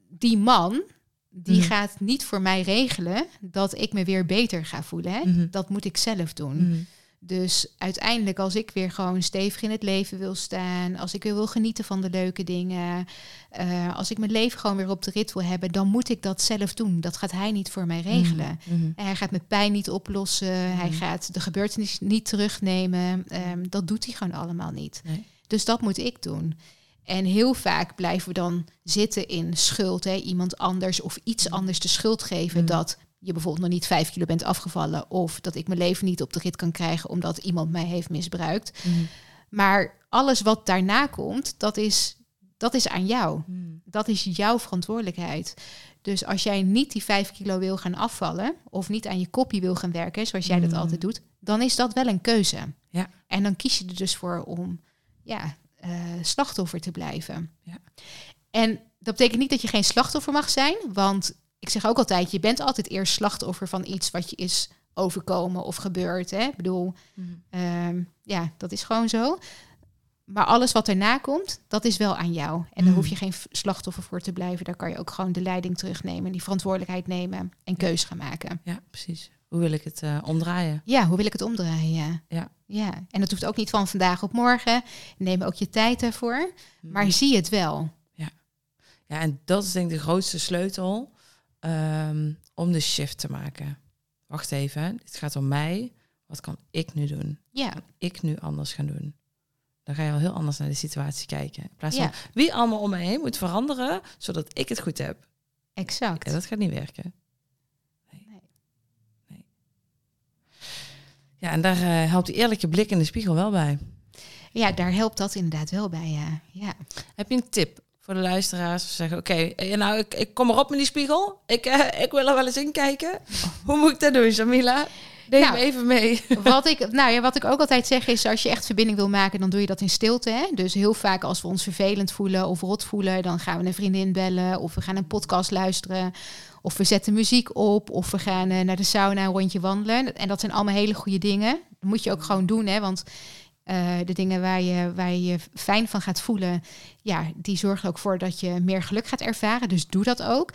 die man, die Mhm. gaat niet voor mij regelen dat ik me weer beter ga voelen. Hè? Mhm. Dat moet ik zelf doen. Mhm. Dus uiteindelijk, als ik weer gewoon stevig in het leven wil staan, als ik weer wil genieten van de leuke dingen, eh, als ik mijn leven gewoon weer op de rit wil hebben, dan moet ik dat zelf doen. Dat gaat hij niet voor mij regelen. Mhm. Hij gaat mijn pijn niet oplossen. Hij Mhm. gaat de gebeurtenis niet terugnemen. Ehm, dat doet hij gewoon allemaal niet. Nee. Dus dat moet ik doen. En heel vaak blijven we dan zitten in schuld. Hè? Iemand anders of iets anders de schuld geven Mhm. dat je bijvoorbeeld nog niet vijf kilo bent afgevallen. Of dat ik mijn leven niet op de rit kan krijgen omdat iemand mij heeft misbruikt. Mhm. Maar alles wat daarna komt, dat is, dat is aan jou. Mhm. Dat is jouw verantwoordelijkheid. Dus als jij niet die vijf kilo wil gaan afvallen of niet aan je kopie wil gaan werken, zoals jij dat Mm. altijd doet, dan is dat wel een keuze. Ja. En dan kies je er dus voor om ja, eh, slachtoffer te blijven. Ja. En dat betekent niet dat je geen slachtoffer mag zijn, want ik zeg ook altijd, je bent altijd eerst slachtoffer van iets wat je is overkomen of gebeurd. Hè? Ik bedoel, Mhm. Ehm, ja, dat is gewoon zo. Maar alles wat erna komt, dat is wel aan jou. En daar Mm. hoef je geen slachtoffer voor te blijven. Daar kan je ook gewoon de leiding terugnemen, die verantwoordelijkheid nemen en keus gaan maken. Ja, precies. Hoe wil ik het eh, omdraaien? Ja, hoe wil ik het omdraaien? Ja. ja. En dat hoeft ook niet van vandaag op morgen. Neem ook je tijd ervoor. Maar zie het wel. Ja, en dat is denk ik de grootste sleutel ehm, om de shift te maken. Wacht even, dit gaat om mij. Wat kan ik nu doen? Ja, Ik nu anders gaan doen. Dan ga je al heel anders naar de situatie kijken. In plaats van ja wie allemaal om me heen moet veranderen, zodat ik het goed heb. exact. Ja, dat gaat niet werken. Ja, en daar eh, helpt die eerlijke blik in de spiegel wel bij. Ja, daar helpt dat inderdaad wel bij, ja. ja. Heb je een tip voor de luisteraars? Zeggen, oké, eh, nou, ik, ik kom erop met die spiegel. Ik, eh, *laughs* ik wil er wel eens in kijken. Hoe moet ik dat doen, Jamila? Neem Nou, me even mee. *laughs* Wat ik, nou ja, wat ik ook altijd zeg is, als je echt verbinding wil maken, dan doe je dat in stilte. Hè? Dus heel vaak als we ons vervelend voelen of rot voelen, dan gaan we een vriendin bellen of we gaan een podcast luisteren. Of we zetten muziek op of we gaan eh, naar de sauna een rondje wandelen. En dat zijn allemaal hele goede dingen. Dat moet je ook gewoon doen, hè? want eh, de dingen waar je, waar je fijn van gaat voelen, ja, die zorgen ook voor dat je meer geluk gaat ervaren. Dus doe dat ook.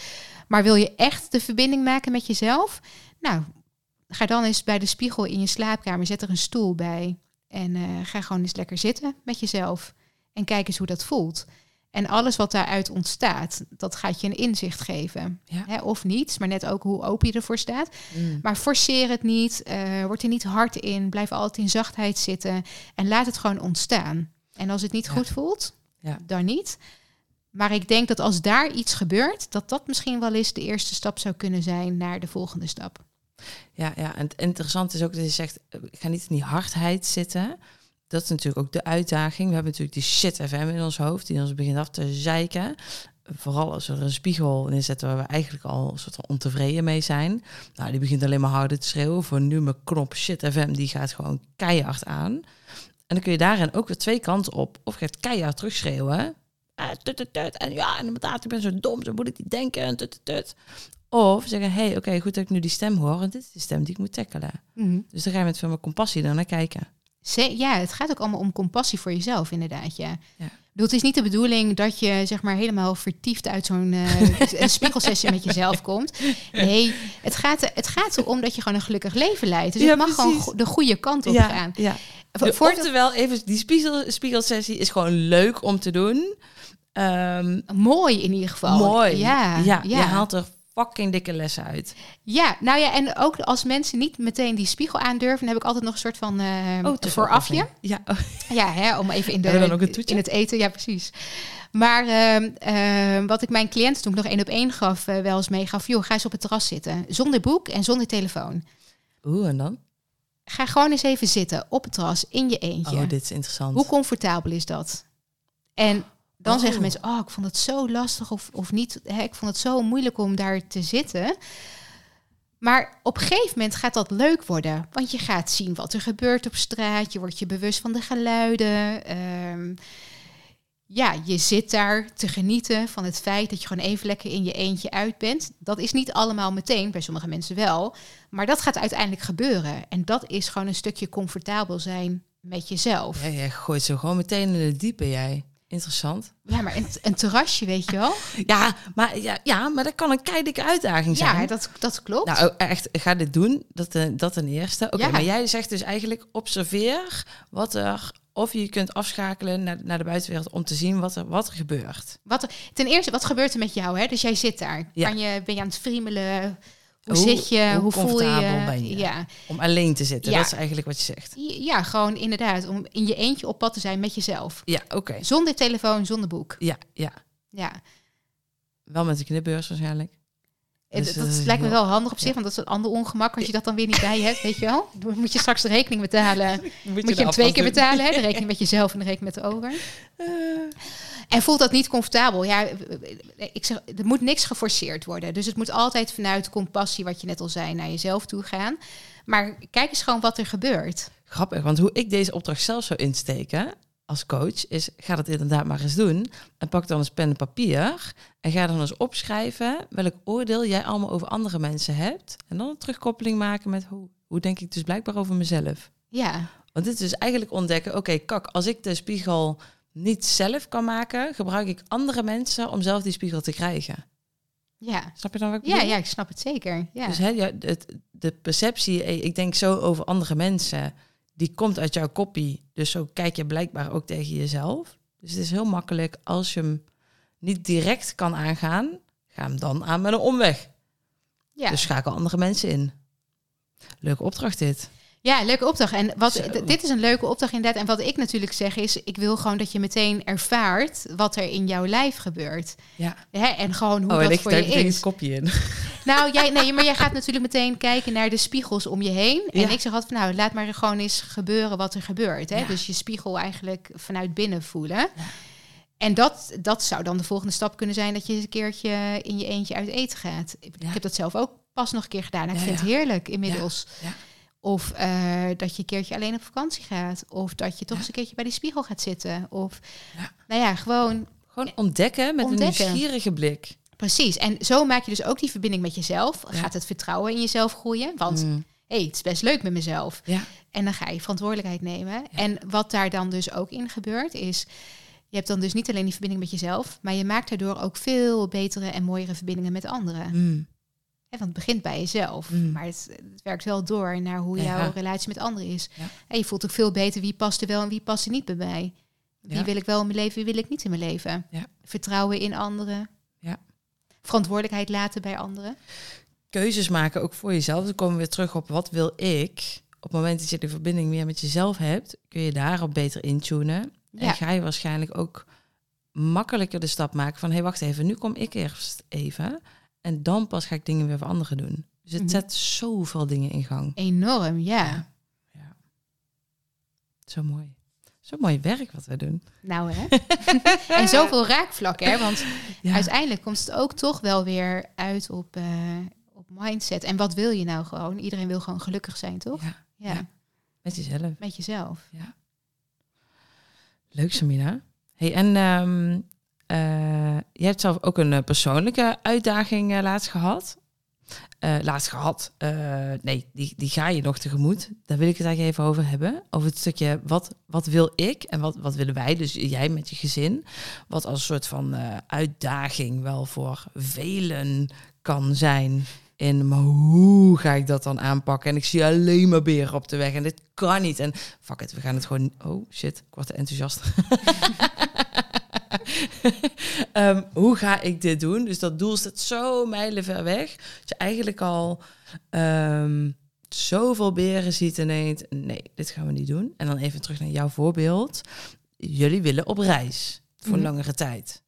Maar wil je echt de verbinding maken met jezelf? Nou, ga dan eens bij de spiegel in je slaapkamer, zet er een stoel bij. En eh, ga gewoon eens lekker zitten met jezelf. En kijk eens hoe dat voelt. En alles wat daaruit ontstaat, dat gaat je een inzicht geven. Ja. Hè, of niet, maar net ook hoe open je ervoor staat. Mm. Maar forceer het niet, eh, word er niet hard in, blijf altijd in zachtheid zitten en laat het gewoon ontstaan. En als het niet Ja. goed voelt, Ja. dan niet. Maar ik denk dat als daar iets gebeurt, dat dat misschien wel eens de eerste stap zou kunnen zijn naar de volgende stap. Ja, ja, en het interessante is ook dat je zegt, eh, ga niet in die hardheid zitten. Dat is natuurlijk ook de uitdaging. We hebben natuurlijk die shit FM in ons hoofd, die ons begint af te zeiken. Vooral als we er een spiegel in zetten waar we eigenlijk al een soort van ontevreden mee zijn. Nou, die begint alleen maar harder te schreeuwen. Voor nu mijn knop shit FM, die gaat gewoon keihard aan. En dan kun je daarin ook weer twee kanten op. Of je gaat keihard terugschreeuwen. Tut, tut, tut. En ja, inderdaad, ik ben zo dom, zo moet ik niet denken. En tut. Of zeggen, hé, hey, oké, goed dat ik nu die stem hoor. En dit is de stem die ik moet tackelen. Dus dan ga je met veel meer compassie naar kijken. Ja, het gaat ook allemaal om compassie voor jezelf, inderdaad. Ja. Ja. Bedoel, Het is niet de bedoeling dat je zeg maar helemaal vertiefd uit zo'n *laughs* een spiegelsessie met jezelf komt. Nee, het gaat, het gaat erom dat je gewoon een gelukkig leven leidt. Dus Ja, het mag gewoon go- de goede kant op gaan. ja. De, voor oftewel, even die spiegel, spiegelsessie is gewoon leuk om te doen. Ehm, mooi in ieder geval. mooi. Ja, ja, ja. je haalt er fucking dikke lessen uit. Ja, nou ja, en ook als mensen niet meteen die spiegel aandurven, dan heb ik altijd nog een soort van uh, Oh, voorafje. Ja, oh, *laughs* Ja, hè, om even in, de, dan ook een in het eten, ja precies. Maar ehm, ehm, wat ik mijn cliënten toen ik nog één op één gaf, eh, wel eens meegaf, joh, ga eens op het terras zitten. Zonder boek en zonder telefoon. Oeh, en dan? Ga gewoon eens even zitten op het terras in je eentje. Oh, dit is interessant. Hoe comfortabel is dat? En dan Oh. zeggen mensen, oh, ik vond het zo lastig of, of niet. Hè, ik vond het zo moeilijk om daar te zitten. Maar op een gegeven moment gaat dat leuk worden. Want je gaat zien wat er gebeurt op straat. Je wordt je bewust van de geluiden. Ehm, ja, je zit daar te genieten van het feit dat je gewoon even lekker in je eentje uit bent. Dat is niet allemaal meteen, bij sommige mensen wel. Maar dat gaat uiteindelijk gebeuren. En dat is gewoon een stukje comfortabel zijn met jezelf. Ja, jij gooit zo gewoon meteen in de diepe, jij. Interessant. Ja, maar een, een terrasje, weet je wel? Ja, maar, ja, ja, maar dat kan een keidikke uitdaging zijn. Ja, dat, dat klopt. Nou, oh, echt, ga dit doen. Dat, eh, dat ten eerste. Oké, Ja. maar jij zegt dus eigenlijk observeer wat er, of je kunt afschakelen naar, naar de buitenwereld om te zien wat er, wat er gebeurt. Wat ten eerste, wat gebeurt er met jou? Hè? Dus jij zit daar. Ja. Kan je, ben je aan het friemelen? Hoe, Hoe- zit je? hoe Hoe, voel je? ben je? Ja. Om alleen te zitten. Ja. Dat is eigenlijk wat je zegt. ja, gewoon inderdaad. Om in je eentje op pad te zijn met jezelf. Ja, oké. Zonder telefoon, zonder boek. Ja, ja. Ja. Wel met de knipbeurs waarschijnlijk. En Dus dat dat is lijkt me wel handig op zich, want dat is een ander ongemak als je dat dan weer niet bij hebt, weet je wel? *laughs* Dan moet je straks de rekening betalen. Moet je, hem twee keer betalen, hè? de *laughs* rekening met jezelf en de rekening met de over. En voelt dat niet comfortabel? Ja, ik zeg, er moet niks geforceerd worden. Dus het moet altijd vanuit compassie, wat je net al zei, naar jezelf toe gaan. Maar kijk eens gewoon wat er gebeurt. Grappig, want hoe ik deze opdracht zelf zou insteken als coach is, ga dat inderdaad maar eens doen. En pak dan eens pen en papier en ga dan eens opschrijven welk oordeel jij allemaal over andere mensen hebt. En dan een terugkoppeling maken met hoe, hoe denk ik dus blijkbaar over mezelf. Ja, Want dit is dus eigenlijk ontdekken, oké, kak, als ik de spiegel niet zelf kan maken, gebruik ik andere mensen om zelf die spiegel te krijgen. ja. Snap je dan wat ik Ja, bedoel? ja, ik snap het zeker. Ja. Dus hè, ja, het, de perceptie, eh, ik denk zo over andere mensen, die komt uit jouw kopie. Dus zo kijk je blijkbaar ook tegen jezelf. Dus het is heel makkelijk als je hem niet direct kan aangaan, ga hem dan aan met een omweg. ja. Dus schakel andere mensen in. Leuke opdracht dit. Ja, leuke opdracht. En wat, Zo. dit is een leuke opdracht inderdaad. En wat ik natuurlijk zeg is, ik wil gewoon dat je meteen ervaart wat er in jouw lijf gebeurt. Ja. Hè? En gewoon hoe oh, en dat ik voor je is. het kopje in. *laughs* Nou, jij, nee, maar jij gaat natuurlijk meteen kijken naar de spiegels om je heen. En Ja. ik zeg altijd, van, nou, laat maar gewoon eens gebeuren wat er gebeurt. Hè? Ja. Dus je spiegel eigenlijk vanuit binnen voelen. En dat, dat zou dan de volgende stap kunnen zijn dat je eens een keertje in je eentje uit eten gaat. Ik heb dat zelf ook pas nog een keer gedaan. En ik vind het heerlijk inmiddels. Ja. Of eh, dat je een keertje alleen op vakantie gaat. Of dat je toch eens een keertje bij die spiegel gaat zitten. Of, Ja. nou ja, gewoon Gewoon ontdekken met Ontdekken. een nieuwsgierige blik. precies. En zo maak je dus ook die verbinding met jezelf. Ja. Gaat het vertrouwen in jezelf groeien? Want Mm. hey, het is best leuk met mezelf. Ja. En dan ga je verantwoordelijkheid nemen. En wat daar dan dus ook in gebeurt, is. Je hebt dan dus niet alleen die verbinding met jezelf, maar je maakt daardoor ook veel betere en mooiere verbindingen met anderen. Mm. Want het begint bij jezelf, Mm. maar het, het werkt wel door naar hoe Ja. jouw relatie met anderen is. Ja. En je voelt ook veel beter wie past er wel en wie past er niet bij mij. Wie Ja. wil ik wel in mijn leven, wie wil ik niet in mijn leven. Ja. Vertrouwen in anderen. Ja. Verantwoordelijkheid laten bij anderen. keuzes maken, ook voor jezelf. Dan komen we weer terug op wat wil ik. Op het moment dat je de verbinding meer met jezelf hebt, kun je daarop beter intunen. En ga je waarschijnlijk ook makkelijker de stap maken van... hé, hey, wacht even, nu kom ik eerst even. En dan pas ga ik dingen weer voor anderen doen. Dus het Mhm. zet zoveel dingen in gang. Enorm, ja. Ja. Ja. Zo mooi. Zo mooi werk wat we doen. Nou hè. *laughs* en zoveel raakvlakken, hè? Want *laughs* Ja. uiteindelijk komt het ook toch wel weer uit op, eh, op mindset. En wat wil je nou gewoon? Iedereen wil gewoon gelukkig zijn, toch? Ja, Ja, Ja. met jezelf. met jezelf. Leuk, Samina. Hey, en ehm eh, je hebt zelf ook een eh, persoonlijke uitdaging eh, laatst gehad. Eh, laatst gehad. Eh, nee, die, die ga je nog tegemoet. Daar wil ik het eigenlijk even over hebben. Over het stukje wat, wat wil ik en wat, wat willen wij, dus jij met je gezin. Wat als een soort van eh, uitdaging wel voor velen kan zijn. In, maar hoe ga ik dat dan aanpakken? En ik zie alleen maar beren op de weg en dit kan niet. En fuck it, we gaan het gewoon... Oh shit, ik word enthousiast. *laughs* *laughs* Ehm, hoe ga ik dit doen? Dus dat doel staat zo mijlenver weg. Dat je eigenlijk al ehm, zoveel beren ziet en denkt... nee, dit gaan we niet doen. En dan even terug naar jouw voorbeeld. Jullie willen op reis voor Mhm. langere tijd.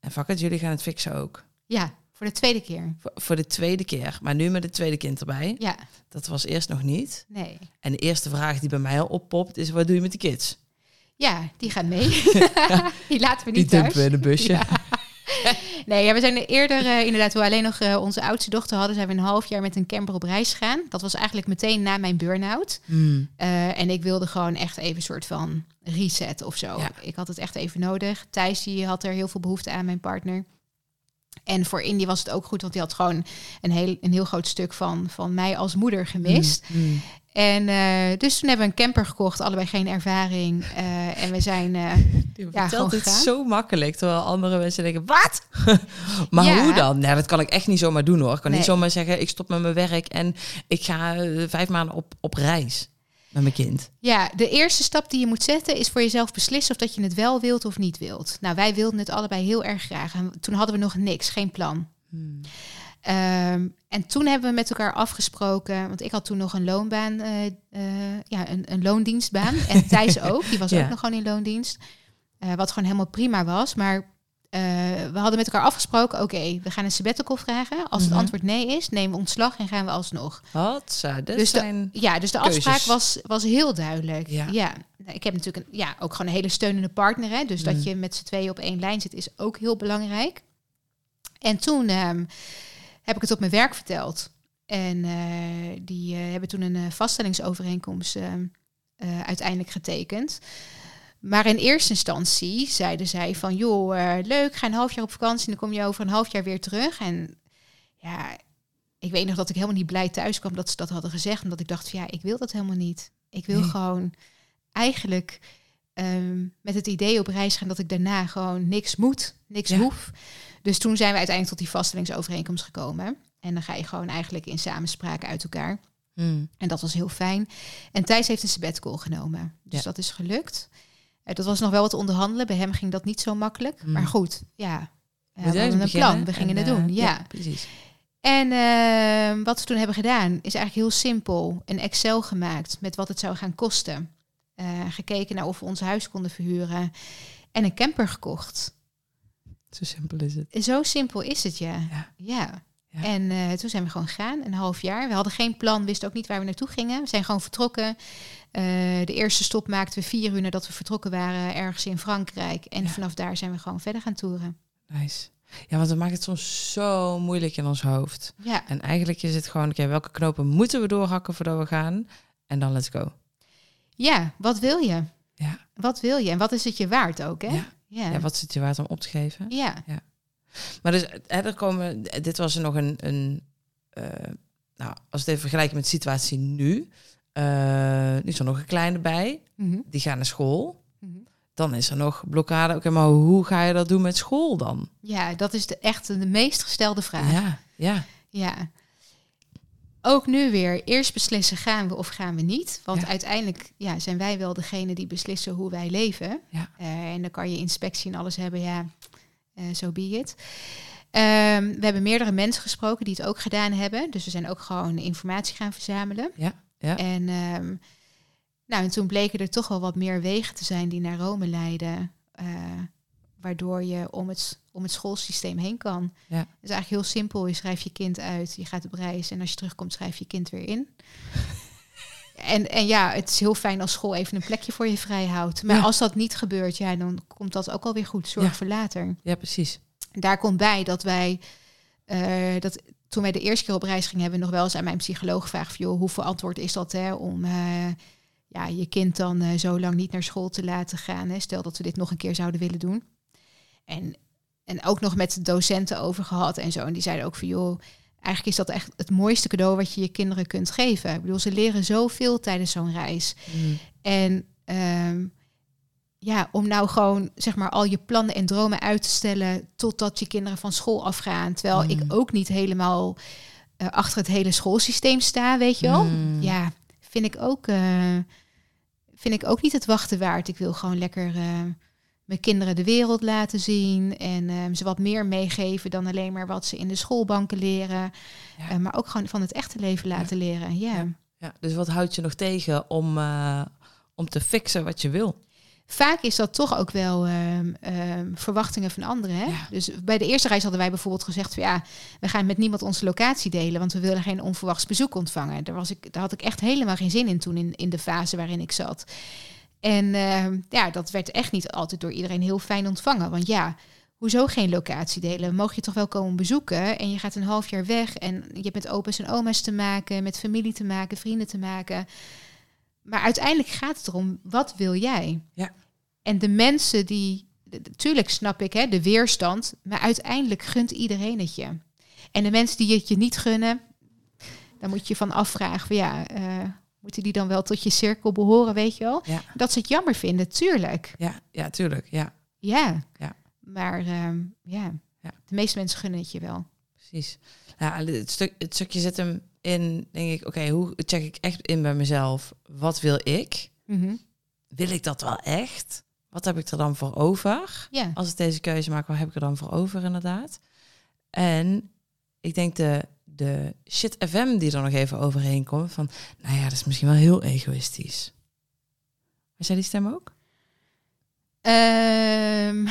En fuck it, jullie gaan het fixen ook. Ja, voor de tweede keer. Voor, voor de tweede keer. Maar nu met het tweede kind erbij. Ja, Dat was eerst nog niet. nee. En de eerste vraag die bij mij al oppopt is... wat doe je met de kids? Ja, die gaan mee. *laughs* die laten we Die niet thuis. dumpen we in een busje. Ja. Nee, ja, we zijn eerder eh, inderdaad, toen we alleen nog eh, onze oudste dochter hadden, zijn we een half jaar met een camper op reis gegaan. Dat was eigenlijk meteen na mijn burn-out. Hmm. Eh, en ik wilde gewoon echt even een soort van reset of zo. Ja. Ik had het echt even nodig. Thijs die had er heel veel behoefte aan, mijn partner. En voor Indy was het ook goed, want die had gewoon een heel, een heel groot stuk van, van mij als moeder gemist. Hmm. En eh, dus toen hebben we een camper gekocht, allebei geen ervaring. Eh, en we zijn. eh, Ja, vertelt dit gegaan. zo makkelijk, terwijl andere mensen denken, wat? *laughs* maar Ja. hoe dan? Nou, dat kan ik echt niet zomaar doen hoor. Ik kan niet Nee. zomaar zeggen, ik stop met mijn werk en ik ga vijf maanden op, op reis met mijn kind. ja, de eerste stap die je moet zetten is voor jezelf beslissen of dat je het wel wilt of niet wilt. Nou, wij wilden het allebei heel erg graag. En toen hadden we nog niks, geen plan. Hmm. Ehm, en toen hebben we met elkaar afgesproken, want ik had toen nog een loonbaan, eh, eh, ja, een, een loondienstbaan. *laughs* En Thijs ook, die was Ja. ook nog gewoon in loondienst. Eh, wat gewoon helemaal prima was. Maar we hadden met elkaar afgesproken, oké, we gaan een sabbatical vragen. Als Mhm. het antwoord nee is, nemen we ontslag en gaan we alsnog. Wat? Zo, dit Dus de-. Ja, dus de Keuzes. afspraak was, was heel duidelijk. Ja. Ja. Ik heb natuurlijk een, ja, ook gewoon een hele steunende partner. Hè? Dus Mm. dat je met z'n tweeën op één lijn zit, is ook heel belangrijk. En toen ehm, heb ik het op mijn werk verteld. En eh, die eh, hebben toen een eh, vaststellingsovereenkomst uiteindelijk getekend. Maar in eerste instantie zeiden zij van... joh, leuk, ga een half jaar op vakantie... en dan kom je over een half jaar weer terug. En ja, ik weet nog dat ik helemaal niet blij thuis kwam dat ze dat hadden gezegd. Omdat ik dacht van ja, ik wil dat helemaal niet. Ik wil Nee. gewoon eigenlijk ehm, met het idee op reis gaan dat ik daarna gewoon niks moet, niks Ja. hoef. Dus toen zijn we uiteindelijk tot die vaststellingsovereenkomst gekomen. En dan ga je gewoon eigenlijk in samenspraak uit elkaar. Hmm. En dat was heel fijn. En Thijs heeft een sabbatical genomen. Dus Ja. dat is gelukt. Eh, dat was nog wel wat onderhandelen. Bij hem ging dat niet zo makkelijk. Mm. Maar goed, ja. We We hadden een plan. We gingen en, het doen. eh, ja. precies. En eh, wat we toen hebben gedaan is eigenlijk heel simpel. Een Excel gemaakt met wat het zou gaan kosten. Eh, gekeken naar of we ons huis konden verhuren. En een camper gekocht. Zo simpel is het. Zo simpel is het, ja. Ja. Ja. Ja. En eh, toen zijn we gewoon gegaan, een half jaar. We hadden geen plan, wisten ook niet waar we naartoe gingen. We zijn gewoon vertrokken. Eh, de eerste stop maakten we vier uur nadat we vertrokken waren, ergens in Frankrijk. En Ja. vanaf daar zijn we gewoon verder gaan toeren. Nice. Ja, want we maken het soms zo moeilijk in ons hoofd. Ja, En eigenlijk is het gewoon, oké, welke knopen moeten we doorhakken voordat we gaan? En dan let's go. ja wat wil je? Ja. Wat wil je? En wat is het je waard ook, hè? Ja. Ja. Ja, wat waard om op te geven? ja. Maar dus, hè, er komen, dit was er nog een, een eh, nou, als we het even vergelijken met de situatie nu, eh, nu is er nog een kleine bij, Mhm. die gaan naar school. Mhm. Dan is er nog blokkade. Oké, maar hoe ga je dat doen met school dan? Ja, dat is de, echt de meest gestelde vraag. Ja, ja, Ja. Ook nu weer, eerst beslissen gaan we of gaan we niet. Want Ja. uiteindelijk ja, zijn wij wel degene die beslissen hoe wij leven. Ja. Eh, en dan kan je inspectie en alles hebben, ja, zo so be it. Ehm, we hebben meerdere mensen gesproken die het ook gedaan hebben. Dus we zijn ook gewoon informatie gaan verzamelen. ja, ja. En, ehm, nou, en toen bleken er toch wel wat meer wegen te zijn die naar Rome leiden. eh, waardoor je om het, om het schoolsysteem heen kan. Ja. Het is eigenlijk heel simpel. Je schrijft je kind uit, je gaat op reis en als je terugkomt schrijf je kind weer in. *laughs* En, en ja, het is heel fijn als school even een plekje voor je vrij houdt. Maar Ja. als dat niet gebeurt, ja, dan komt dat ook alweer goed. Zorg Ja. voor later. ja, precies. Daar komt bij dat wij, eh, dat toen wij de eerste keer op reis gingen, hebben we nog wel eens aan mijn psycholoog gevraagd: van, joh, hoe verantwoord is dat hè, om eh, ja, je kind dan eh, zo lang niet naar school te laten gaan? Hè? Stel dat we dit nog een keer zouden willen doen. En, en ook nog met de docenten over gehad en zo. En die zeiden ook van joh, eigenlijk is dat echt het mooiste cadeau wat je je kinderen kunt geven. Ik bedoel, ze leren zoveel tijdens zo'n reis. Mm. En ehm, ja, om nou gewoon zeg maar al je plannen en dromen uit te stellen totdat je kinderen van school afgaan. Terwijl Mm. ik ook niet helemaal eh, achter het hele schoolsysteem sta, weet je wel. Mm. Ja, vind ik ook, eh, vind ik ook niet het wachten waard. Ik wil gewoon lekker eh, mijn kinderen de wereld laten zien en ehm, ze wat meer meegeven dan alleen maar wat ze in de schoolbanken leren. Ja. Eh, maar ook gewoon van het echte leven laten leren. Ja. Ja. Ja, dus wat houdt je nog tegen om, eh, om te fixen wat je wil? Vaak is dat toch ook wel ehm, ehm, verwachtingen van anderen. Hè? Dus bij de eerste reis hadden wij bijvoorbeeld gezegd: van, ja, we gaan met niemand onze locatie delen, want we willen geen onverwachts bezoek ontvangen. Daar, was ik, daar had ik echt helemaal geen zin in toen in, in de fase waarin ik zat. En ehm, ja, dat werd echt niet altijd door iedereen heel fijn ontvangen. Want ja, hoezo geen locatie delen? Mogen je toch wel komen bezoeken? En je gaat een half jaar weg en je hebt met opa's en oma's te maken, met familie te maken, vrienden te maken. Maar uiteindelijk gaat het erom, wat wil jij? Ja. En de mensen die, natuurlijk snap ik hè, de weerstand, maar uiteindelijk gunt iedereen het je. En de mensen die het je niet gunnen, dan moet je van afvragen, van, ja, eh, moeten die dan wel tot je cirkel behoren, weet je wel? Ja, Dat ze het jammer vinden, tuurlijk. ja, ja tuurlijk. Ja, Ja. Ja. Maar ehm, ja. Ja. de meeste mensen gunnen het je wel. precies. Ja, het, stuk, het stukje zit hem in, denk ik, oké, hoe check ik echt in bij mezelf? Wat wil ik? Wil ik dat wel echt? Wat heb ik er dan voor over? Ja. Als ik deze keuze maak, wat heb ik er dan voor over inderdaad? En ik denk de, de shit FM die er nog even overheen komt, van, nou ja, dat is misschien wel heel egoïstisch. Was jij die stem ook? Ehm,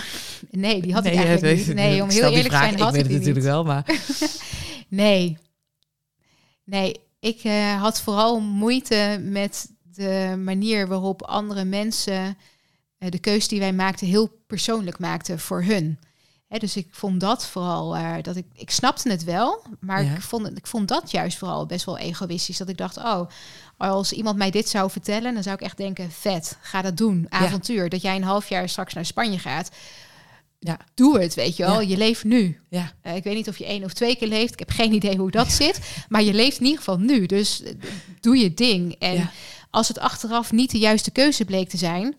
nee, die had ik eigenlijk niet. Nee, om heel eerlijk te zijn had ik ik weet het natuurlijk niet. wel, maar *laughs* Nee. Nee, ik eh, had vooral moeite met de manier waarop andere mensen eh, de keuze die wij maakten heel persoonlijk maakten voor hun. Dus ik vond dat vooral, eh, dat ik, ik snapte het wel, maar Ja. ik, vond, ik vond dat juist vooral best wel egoïstisch. Dat ik dacht, oh, als iemand mij dit zou vertellen, dan zou ik echt denken, vet, ga dat doen, avontuur. Dat jij een half jaar straks naar Spanje gaat. Ja. Doe het, weet je wel. Ja. Je leeft nu. ja, Eh, ik weet niet of je één of twee keer leeft. Ik heb geen idee hoe dat zit. Maar je leeft in ieder geval nu. Dus eh, doe je ding. En als het achteraf niet de juiste keuze bleek te zijn,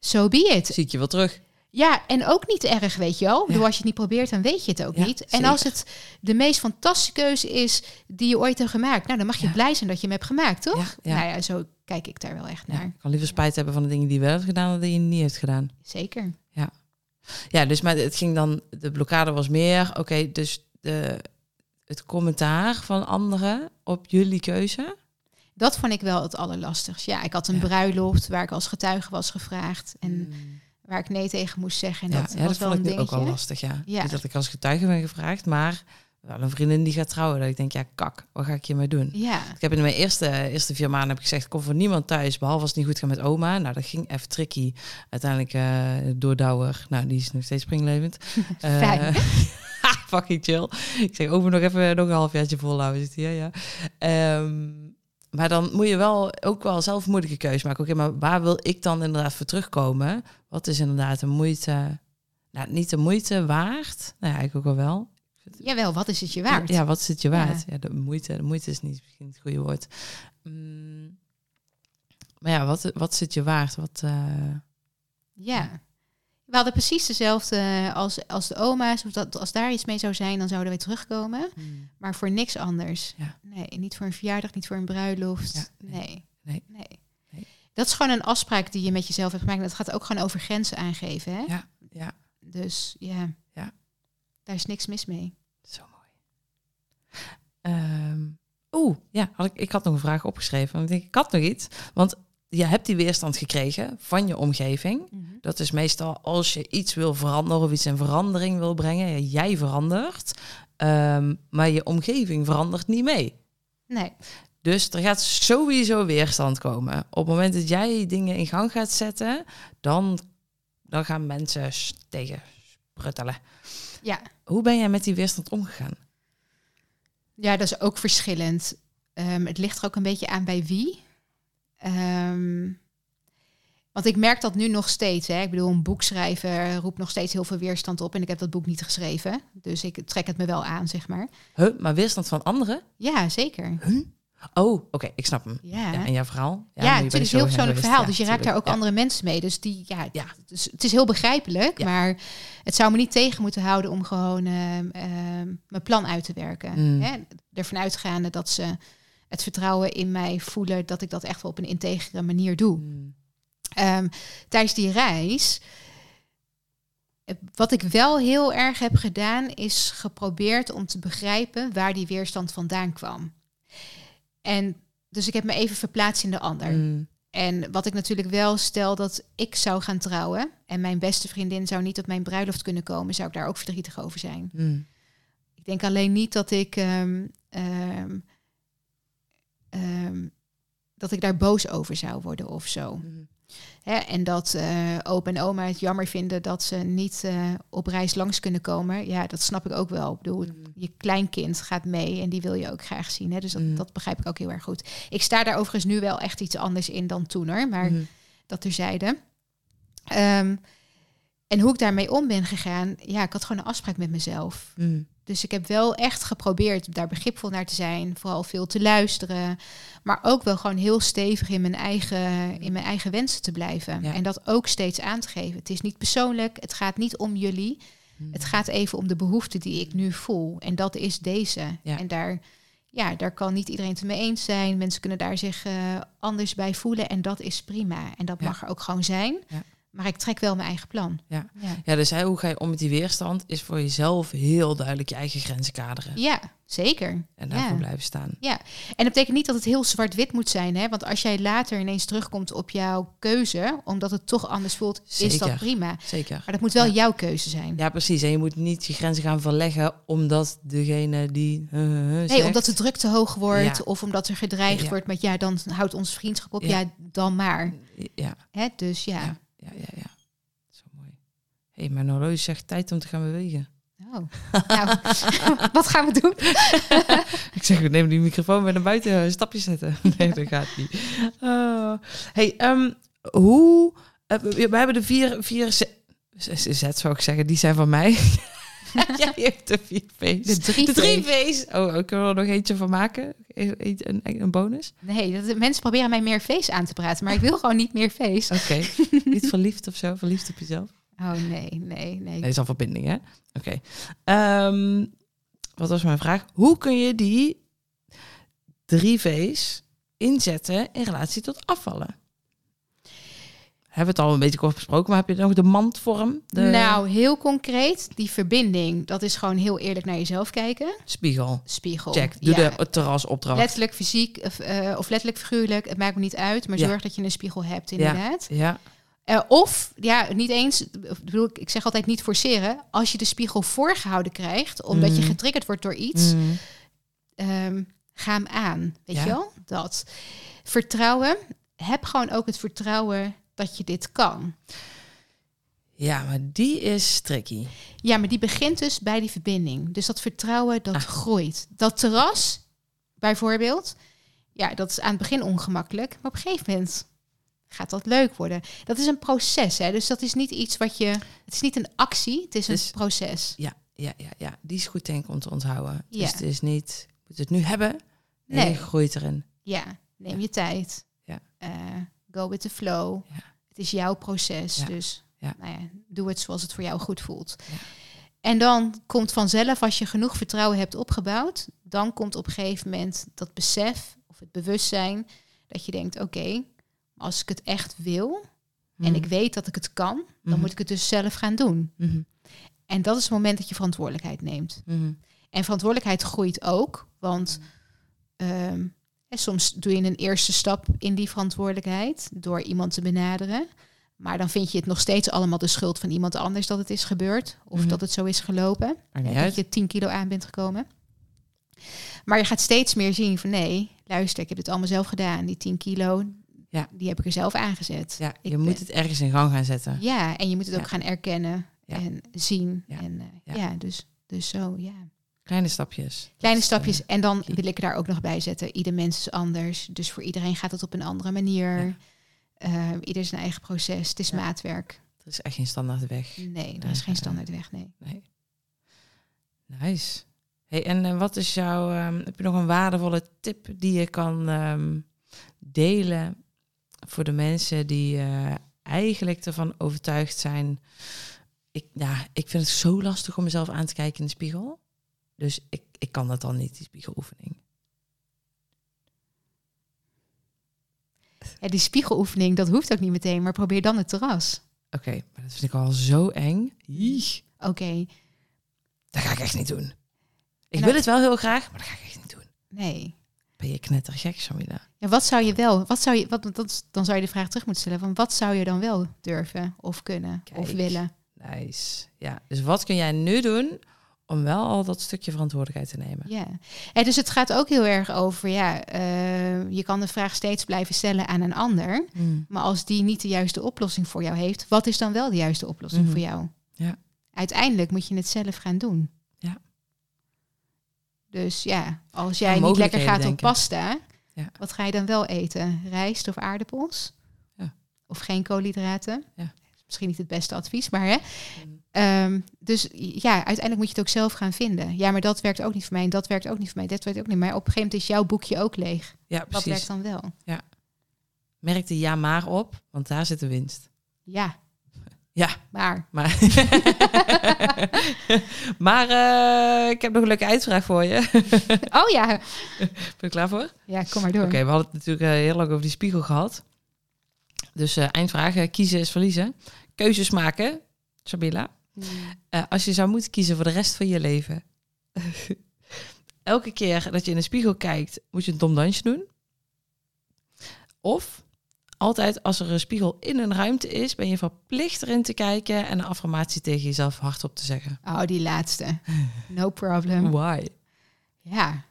so be it. zie ik je wel terug. Ja, en ook niet erg, weet je wel. Ja. Als je het niet probeert, dan weet je het ook Ja, niet. En als het de meest fantastische keuze is die je ooit hebt gemaakt, nou, dan mag je Ja. blij zijn dat je hem hebt gemaakt, toch? Ja, ja. Nou ja, zo kijk ik daar wel echt Ja, naar. ik kan liever spijt hebben van de dingen die je wel hebt gedaan dan die je niet hebt gedaan. Zeker. Ja, dus maar het ging dan, de blokkade was meer, oké, dus de, het commentaar van anderen op jullie keuze. Dat vond ik wel het allerlastigst. Ja, ik had een Ja. bruiloft waar ik als getuige was gevraagd. En Mm. Waar ik nee tegen moest zeggen. En ja, dat ja, was dat wel vond een ik ook wel lastig, ja. Ja. Niet dat ik als getuige ben gevraagd, maar wel een vriendin die gaat trouwen. Dat ik denk, ja, kak, wat ga ik hiermee doen? Ja, Ik heb in mijn eerste, eerste vier maanden heb ik gezegd, ik kom voor niemand thuis, behalve als het niet goed gaat met oma. Nou, dat ging even tricky. Uiteindelijk eh door Douwer, nou, die is nog steeds springlevend. *laughs* Eh, Fijn. *laughs* fucking chill. Ik zeg, over nog even nog een halfjaartje volhouden. Zit hier, ja. Ehm, maar dan moet je wel ook wel zelf moeilijke keuze maken. Oké, maar waar wil ik dan inderdaad voor terugkomen? Wat is inderdaad een moeite, nou, niet de moeite waard? Nou ja, eigenlijk ook wel wel. jawel, wat is het je waard? Ja, wat is het je waard? Ja, de moeite, de moeite is niet misschien het goede woord. Mm, maar ja, wat, wat is het je waard? Wat, eh, Ja. We hadden precies dezelfde als, als de oma's. Of dat, als daar iets mee zou zijn, dan zouden we terugkomen. Maar voor niks anders. Ja. Nee, niet voor een verjaardag, niet voor een bruiloft. Ja, nee. nee. Nee. Nee. Dat is gewoon een afspraak die je met jezelf hebt gemaakt. En dat gaat ook gewoon over grenzen aangeven. Hè? Ja, ja, Dus ja. Ja. daar is niks mis mee. zo mooi. Ehm, Oeh, ja, had ik, ik had nog een vraag opgeschreven. Want ik denk, ik had nog iets. Want je hebt die weerstand gekregen van je omgeving. Dat is meestal als je iets wil veranderen of iets in verandering wil brengen. Jij verandert, ehm, maar je omgeving verandert niet mee. Nee. Dus er gaat sowieso weerstand komen. Op het moment dat jij dingen in gang gaat zetten, dan, dan gaan mensen s- tegen spruttelen. Ja. Hoe ben jij met die weerstand omgegaan? Ja, dat is ook verschillend. Ehm, het ligt er ook een beetje aan bij wie. Ehm, want ik merk dat nu nog steeds. Hè. Ik bedoel, een boek schrijven roept nog steeds heel veel weerstand op. En ik heb dat boek niet geschreven. Dus ik trek het me wel aan, zeg maar. Huh, maar weerstand van anderen? Ja, zeker. Oh, oké, ik snap hem. Ja, Ja, en jouw verhaal? Ja, het is een heel persoonlijk verhaal. Dus je raakt daar ook andere mensen mee. Dus die, ja, Ja. Het, is, het is heel begrijpelijk. Maar het zou me niet tegen moeten houden om gewoon ehm, ehm, mijn plan uit te werken. Mm. Hè? Ervan uitgaande dat ze het vertrouwen in mij voelen dat ik dat echt wel op een integere manier doe. Hmm. Ehm, tijdens die reis Wat ik wel heel erg heb gedaan, is geprobeerd om te begrijpen waar die weerstand vandaan kwam. En dus ik heb me even verplaatst in de ander. Mm. En wat ik natuurlijk wel stel dat ik zou gaan trouwen en mijn beste vriendin zou niet op mijn bruiloft kunnen komen, zou ik daar ook verdrietig over zijn. Mm. Ik denk alleen niet dat ik ehm, ehm, ehm, dat ik daar boos over zou worden of zo. Mm. Hè, en dat eh opa en oma het jammer vinden dat ze niet eh, op reis langs kunnen komen. Ja, dat snap ik ook wel. Ik bedoel, Mm. je kleinkind gaat mee en die wil je ook graag zien. Hè? Dus dat, Mm. dat begrijp ik ook heel erg goed. Ik sta daar overigens nu wel echt iets anders in dan toen hoor. Maar Mm. dat terzijde. Ehm en hoe ik daarmee om ben gegaan, ja, ik had gewoon een afspraak met mezelf. Dus ik heb wel echt geprobeerd daar begripvol naar te zijn, vooral veel te luisteren, maar ook wel gewoon heel stevig in mijn eigen, in mijn eigen wensen te blijven. Ja. En dat ook steeds aan te geven. Het is niet persoonlijk, het gaat niet om jullie, Mm. het gaat even om de behoefte die ik nu voel. En dat is deze. Ja. En daar, ja, daar kan niet iedereen het mee eens zijn. Mensen kunnen daar zich eh, anders bij voelen en dat is prima. En dat Ja. mag er ook gewoon zijn. Maar ik trek wel mijn eigen plan. Ja. ja. Ja, dus hè, hoe ga je om met die weerstand? Is voor jezelf heel duidelijk je eigen grenzen kaderen. Ja, zeker. En daarvoor Ja. blijven staan. Ja, en dat betekent niet dat het heel zwart-wit moet zijn. Hè? Want als jij later ineens terugkomt op jouw keuze, omdat het toch anders voelt, is dat prima. Zeker. Maar dat moet wel Ja. jouw keuze zijn. Ja, precies. En je moet niet je grenzen gaan verleggen omdat degene die. uh, uh, Nee, omdat de druk te hoog wordt of omdat er gedreigd wordt met ja, dan houdt onze vriendschap op. Ja. Ja, dan maar. Ja, Hè? Dus ja. Ja. ja, ja. Zo mooi. Hé, hey, mijn horloge zegt tijd om te gaan bewegen. Oh. nou, *laughs* wat gaan we doen? *laughs* Ik zeg, neem die microfoon weer naar buiten, een stapje zetten. *laughs* Nee, dat gaat niet. Oh. Hey, ehm, hoe... eh, we we hebben de vier, vier z, z, z, zou ik zeggen, die zijn van mij. *laughs* Jij hebt de vier V's. De drie De drie V's. V's. Oh, ik wil er nog eentje van maken. Een, een, een bonus. Nee, dat, mensen proberen mij meer feest aan te praten, maar ik wil gewoon niet meer feest. Oké. *laughs* niet verliefd of zo? Verliefd op jezelf? Oh nee, nee, nee. Nee, is al verbinding, hè? Oké. Ehm, wat was mijn vraag? Hoe kun je die drie V's inzetten in relatie tot afvallen? Hebben we het al een beetje kort besproken, maar heb je nog de mandvorm? De Nou, heel concreet, die verbinding, dat is gewoon heel eerlijk naar jezelf kijken. spiegel. Spiegel. Check. Doe Ja. de terrasopdracht. Letterlijk fysiek of, eh, of letterlijk figuurlijk, het maakt me niet uit, maar Ja. zorg dat je een spiegel hebt, inderdaad. Ja. Eh, of, ja, niet eens, ik bedoel, ik zeg altijd niet forceren, als je de spiegel voorgehouden krijgt, omdat je Mm. getriggerd wordt door iets, Mm. ehm, ga hem aan. Weet Ja. je wel? Dat. Vertrouwen, heb gewoon ook het vertrouwen dat je dit kan. Ja, maar die is tricky. Ja, maar die begint dus bij die verbinding. Dus dat vertrouwen, dat Ah. groeit. Dat terras, bijvoorbeeld, ja, dat is aan het begin ongemakkelijk. Maar op een gegeven moment gaat dat leuk worden. Dat is een proces, hè. Dus dat is niet iets wat je... Het is niet een actie, het is een Dus- proces. Ja, ja, ja, ja. Die is goed denk ik om te onthouden. Ja. Dus het is niet, moet het nu hebben? Nee, Nee. groeit erin. Ja, neem Ja. je tijd. Ja. Eh, go with the flow. Ja. Het is jouw proces, Ja. dus Ja. Nou ja, doe het zoals het voor jou goed voelt. Ja. En dan komt vanzelf, als je genoeg vertrouwen hebt opgebouwd, dan komt op een gegeven moment dat besef of het bewustzijn dat je denkt, oké, als ik het echt wil en ik weet dat ik het kan, dan Mhm. moet ik het dus zelf gaan doen. Mhm. En dat is het moment dat je verantwoordelijkheid neemt. Mhm. En verantwoordelijkheid groeit ook, want ehm, hè, soms doe je een eerste stap in die verantwoordelijkheid door iemand te benaderen. Maar dan vind je het nog steeds allemaal de schuld van iemand anders dat het is gebeurd. Of Mhm. dat het zo is gelopen. Dat je 10 kilo aan bent gekomen. Maar je gaat steeds meer zien van nee, luister, ik heb het allemaal zelf gedaan. Die 10 kilo, Ja. die heb ik er zelf aangezet. Ja, Ik je ben- moet het ergens in gang gaan zetten. Ja, en je moet het ook gaan erkennen Ja. en zien. Ja. En eh, Ja. ja. dus, dus zo, ja. Kleine stapjes. Kleine stapjes. eh, En dan wil ik er daar ook nog bij zetten. Ieder mens is anders. Dus voor iedereen gaat het op een andere manier. Ja. Eh, ieder zijn eigen proces. Het is Ja. maatwerk. er is echt geen standaard weg. Nee, er is geen standaard weg. Nee. Nee. Nice. Hey, en eh, wat is jouw, ehm, heb je nog een waardevolle tip die je kan ehm, delen voor de mensen die eigenlijk ervan overtuigd zijn? Ik, ja, ik vind het zo lastig om mezelf aan te kijken in de spiegel. Dus ik, ik kan dat dan niet, die spiegeloefening. Ja, die spiegeloefening, dat hoeft ook niet meteen. Maar probeer dan het terras. Oké, maar dat vind ik al zo eng. Oké, dat ga ik echt niet doen. Ik En wil het wel heel graag, maar dat ga ik echt niet doen. nee. Ben je knettergek, Shamila? Ja, wat zou je wel, wat zou je, wat, dat, dan zou je de vraag terug moeten stellen van wat zou je dan wel durven of kunnen of willen? Nice. Ja, dus wat kun jij nu doen om wel al dat stukje verantwoordelijkheid te nemen? Ja, en dus het gaat ook heel erg over, ja, eh, je kan de vraag steeds blijven stellen aan een ander. Hmm. Maar als die niet de juiste oplossing voor jou heeft, wat is dan wel de juiste oplossing Mhm. voor jou? Ja. Uiteindelijk moet je het zelf gaan doen. Ja. Dus ja, als jij niet lekker gaat op pasta, Ja. wat ga je dan wel eten? Rijst of aardappels? Ja. Of geen koolhydraten? Ja. Misschien niet het beste advies, maar hè. Mm. Ehm, dus ja, uiteindelijk moet je het ook zelf gaan vinden. Ja, maar dat werkt ook niet voor mij en dat werkt ook niet voor mij. Dat werkt ook niet. Maar op een gegeven moment is jouw boekje ook leeg. Ja, precies. werkt dan wel? Merk de ja maar op, want daar zit de winst. Ja, *laughs* Ja, maar maar... *laughs* maar eh, ik heb nog een leuke eindvraag voor je. ben *laughs* Oh ja. je klaar voor? Oké, Ja, kom maar door. we hadden het natuurlijk eh, heel lang over die spiegel gehad. Dus eh, eindvraag, eh, kiezen is verliezen. Keuzes maken, Sabila. Hmm. Eh, als je zou moeten kiezen voor de rest van je leven. *laughs* Elke keer dat je in een spiegel kijkt, moet je een dom dansje doen. Of altijd als er een spiegel in een ruimte is, ben je verplicht erin te kijken en een affirmatie tegen jezelf hardop te zeggen. Oh, die laatste. *laughs* No problem. Why? Ja.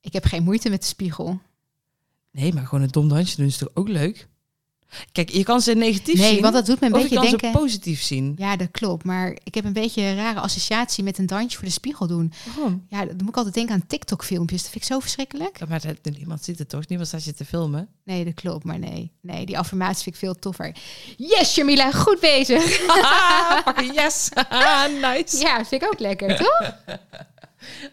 Ik heb geen moeite met de spiegel. Nee, maar gewoon een dom dansje doen is toch ook leuk? Kijk, je kan ze negatief zien. Nee, want dat doet me een of je beetje kan denken... ze positief zien. Ja, dat klopt. Maar ik heb een beetje een rare associatie met een dansje voor de spiegel doen. Waarom? Ja, dan moet ik altijd denken aan TikTok-filmpjes. Dat vind ik zo verschrikkelijk. Ja, Maar dat, niemand ziet het toch? Niemand staat je te filmen. Nee, dat klopt. Maar nee, nee die affirmatie vind ik veel toffer. Yes, Jamila, goed bezig. *laughs* Yes! *laughs* nice! Ja, vind ik ook lekker, toch? *laughs*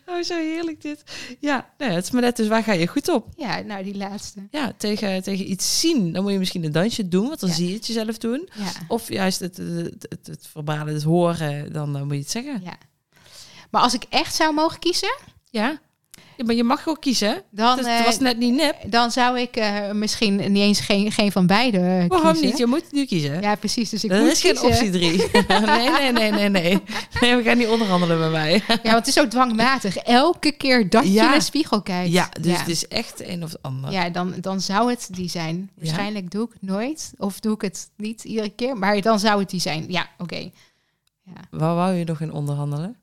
Oh, zo heerlijk dit. Ja, nee, het is maar net dus waar ga je goed op? Ja, nou, die laatste. Ja, tegen, tegen iets zien, dan moet je misschien een dansje doen, want dan Ja. zie je het jezelf doen. Ja, Of juist het, het, het, het verbalen, het horen, dan eh, moet je het zeggen. ja. Maar als ik echt zou mogen kiezen, Ja, Ja, maar je mag gewoon kiezen. dan, het, eh, het was net niet nep. dan zou ik eh, misschien niet eens geen, geen van beide eh, Waarom niet? Je moet nu kiezen. Ja, precies. Dus ik dat moet is geen optie drie. *laughs* nee, nee, nee, nee, nee. Nee, we gaan niet onderhandelen bij mij. Ja, want het is zo dwangmatig. Elke keer dat je Ja. naar de spiegel kijkt. Ja, dus ja. het is echt een of ander. Ja, dan, dan zou het die zijn. Waarschijnlijk doe ik nooit. Of doe ik het niet iedere keer. Maar dan zou het die zijn. Ja, oké. Ja. Waar wou je nog in onderhandelen?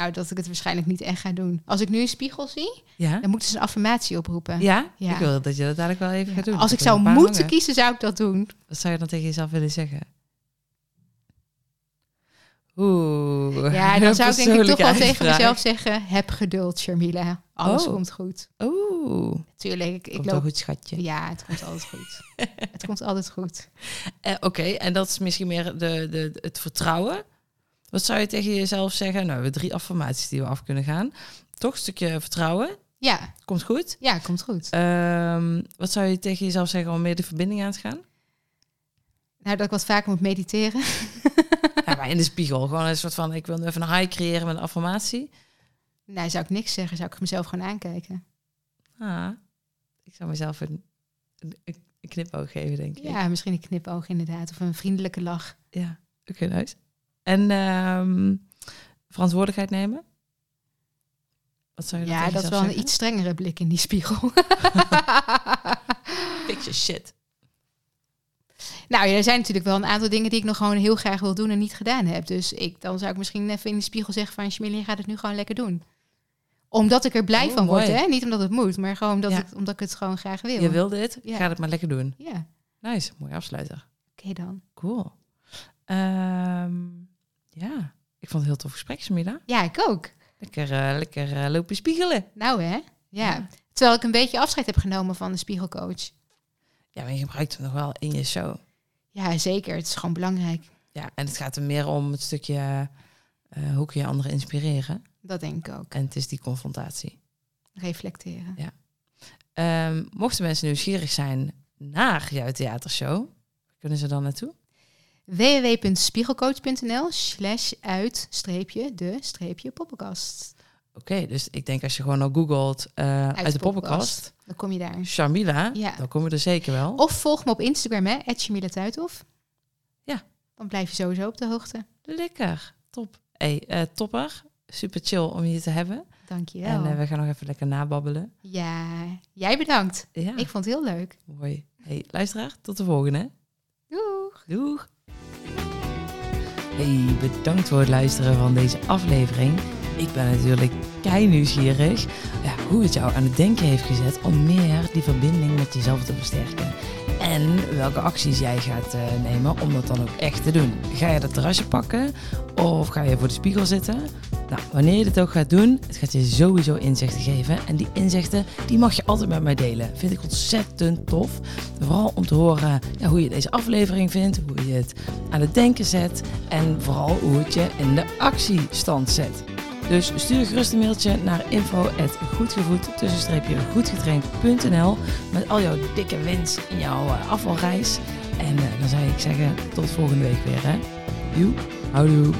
Nou, dat ik het waarschijnlijk niet echt ga doen. Als ik nu een spiegel zie, Ja? dan moeten ze een affirmatie oproepen. Ja? Ja. Ik wil dat je dat dadelijk wel even gaat doen. Als ik zou moeten hangen. kiezen, zou ik dat doen. Wat zou je dan tegen jezelf willen zeggen? Oeh. Ja, dan *laughs* zou ik denk ik toch wel tegen mezelf zeggen... heb geduld, Sharmila. Alles Oh. komt goed. Oeh. Tuurlijk, ik, ik Komt loop... goed, schatje. Ja, het komt altijd goed. *laughs* het komt altijd goed. Eh, Oké, en dat is misschien meer de, de, het vertrouwen. Wat zou je tegen jezelf zeggen? Nou, we hebben drie affirmaties die we af kunnen gaan. Toch een stukje vertrouwen. Ja, Komt goed. ja, komt goed. Ehm, wat zou je tegen jezelf zeggen om meer de verbinding aan te gaan? Nou, dat ik wat vaker moet mediteren. *laughs* ja, maar in de spiegel. Gewoon een soort van, ik wil nu even een high creëren met een affirmatie. Nou, zou ik niks zeggen, zou ik mezelf gewoon aankijken. Ah, ik zou mezelf een, een, knipoog geven, denk ik. Ja, misschien een knipoog inderdaad. Of een vriendelijke lach. Ja, oké, nice. En ehm, verantwoordelijkheid nemen? Wat zou je dan Ja, dat is wel een iets strengere blik in die spiegel. *laughs* Fix your shit. nou ja, er zijn natuurlijk wel een aantal dingen die ik nog gewoon heel graag wil doen en niet gedaan heb. Dus ik, dan zou ik misschien even in de spiegel zeggen van... Jamila, je gaat het nu gewoon lekker doen. Omdat ik er blij Oh, van word, mooi. hè? Niet omdat het moet, maar gewoon omdat, Ja. het, omdat ik het gewoon graag wil. Je wil dit, Ja. ga het maar lekker doen. Ja, oké Nice, mooie afsluiter. dan. Cool. Ehm, ja, ik vond het heel tof gesprek, Samila. Ja, ik ook. Lekker, eh, lekker eh, lopen spiegelen. Nou hè, ja. Ja. Terwijl ik een beetje afscheid heb genomen van de spiegelcoach. Ja, maar je gebruikt hem nog wel in je show. Ja, zeker. Het is gewoon belangrijk. Ja, en het gaat er meer om het stukje eh, hoe kun je anderen inspireren. Dat denk ik ook. En het is die confrontatie. Reflecteren. Ehm, mochten mensen nieuwsgierig zijn naar jouw theatershow, kunnen ze dan naartoe? www.spiegelcoach.nl slash uit streepje de streepje poppenkast. Oké, dus ik denk als je gewoon al googelt eh, uit, de de poppenkast, Dan kom je daar. Sharmila, Ja. dan kom je er zeker wel. Of volg me op Instagram, hè, Shamila Tuithof. Dan blijf je sowieso op de hoogte. Lekker, top. Hey, eh, topper. Super chill om je te hebben. Dankjewel. En eh, we gaan nog even lekker nababbelen. Ja, jij bedankt. Ja, Ik vond het heel leuk. mooi. Hey, luisteraar, tot de volgende. Doeg! Doeg! Hey, bedankt voor het luisteren van deze aflevering. Ik ben natuurlijk kei nieuwsgierig ja, hoe het jou aan het denken heeft gezet om meer die verbinding met jezelf te versterken. En welke acties jij gaat eh, nemen om dat dan ook echt te doen. Ga je dat terrasje pakken of ga je voor de spiegel zitten? Nou, wanneer je dit ook gaat doen, het gaat je sowieso inzichten geven. En die inzichten, die mag je altijd met mij delen. Vind ik ontzettend tof. Vooral om te horen hoe je deze aflevering vindt, hoe je het aan het denken zet. En vooral hoe het je in de actiestand zet. Dus stuur gerust een mailtje naar info.goedgevoed goedgetraind.nl met al jouw dikke wens in jouw eh, afvalreis. En eh, dan zou ik zeggen tot volgende week weer. Hè? Houdoe.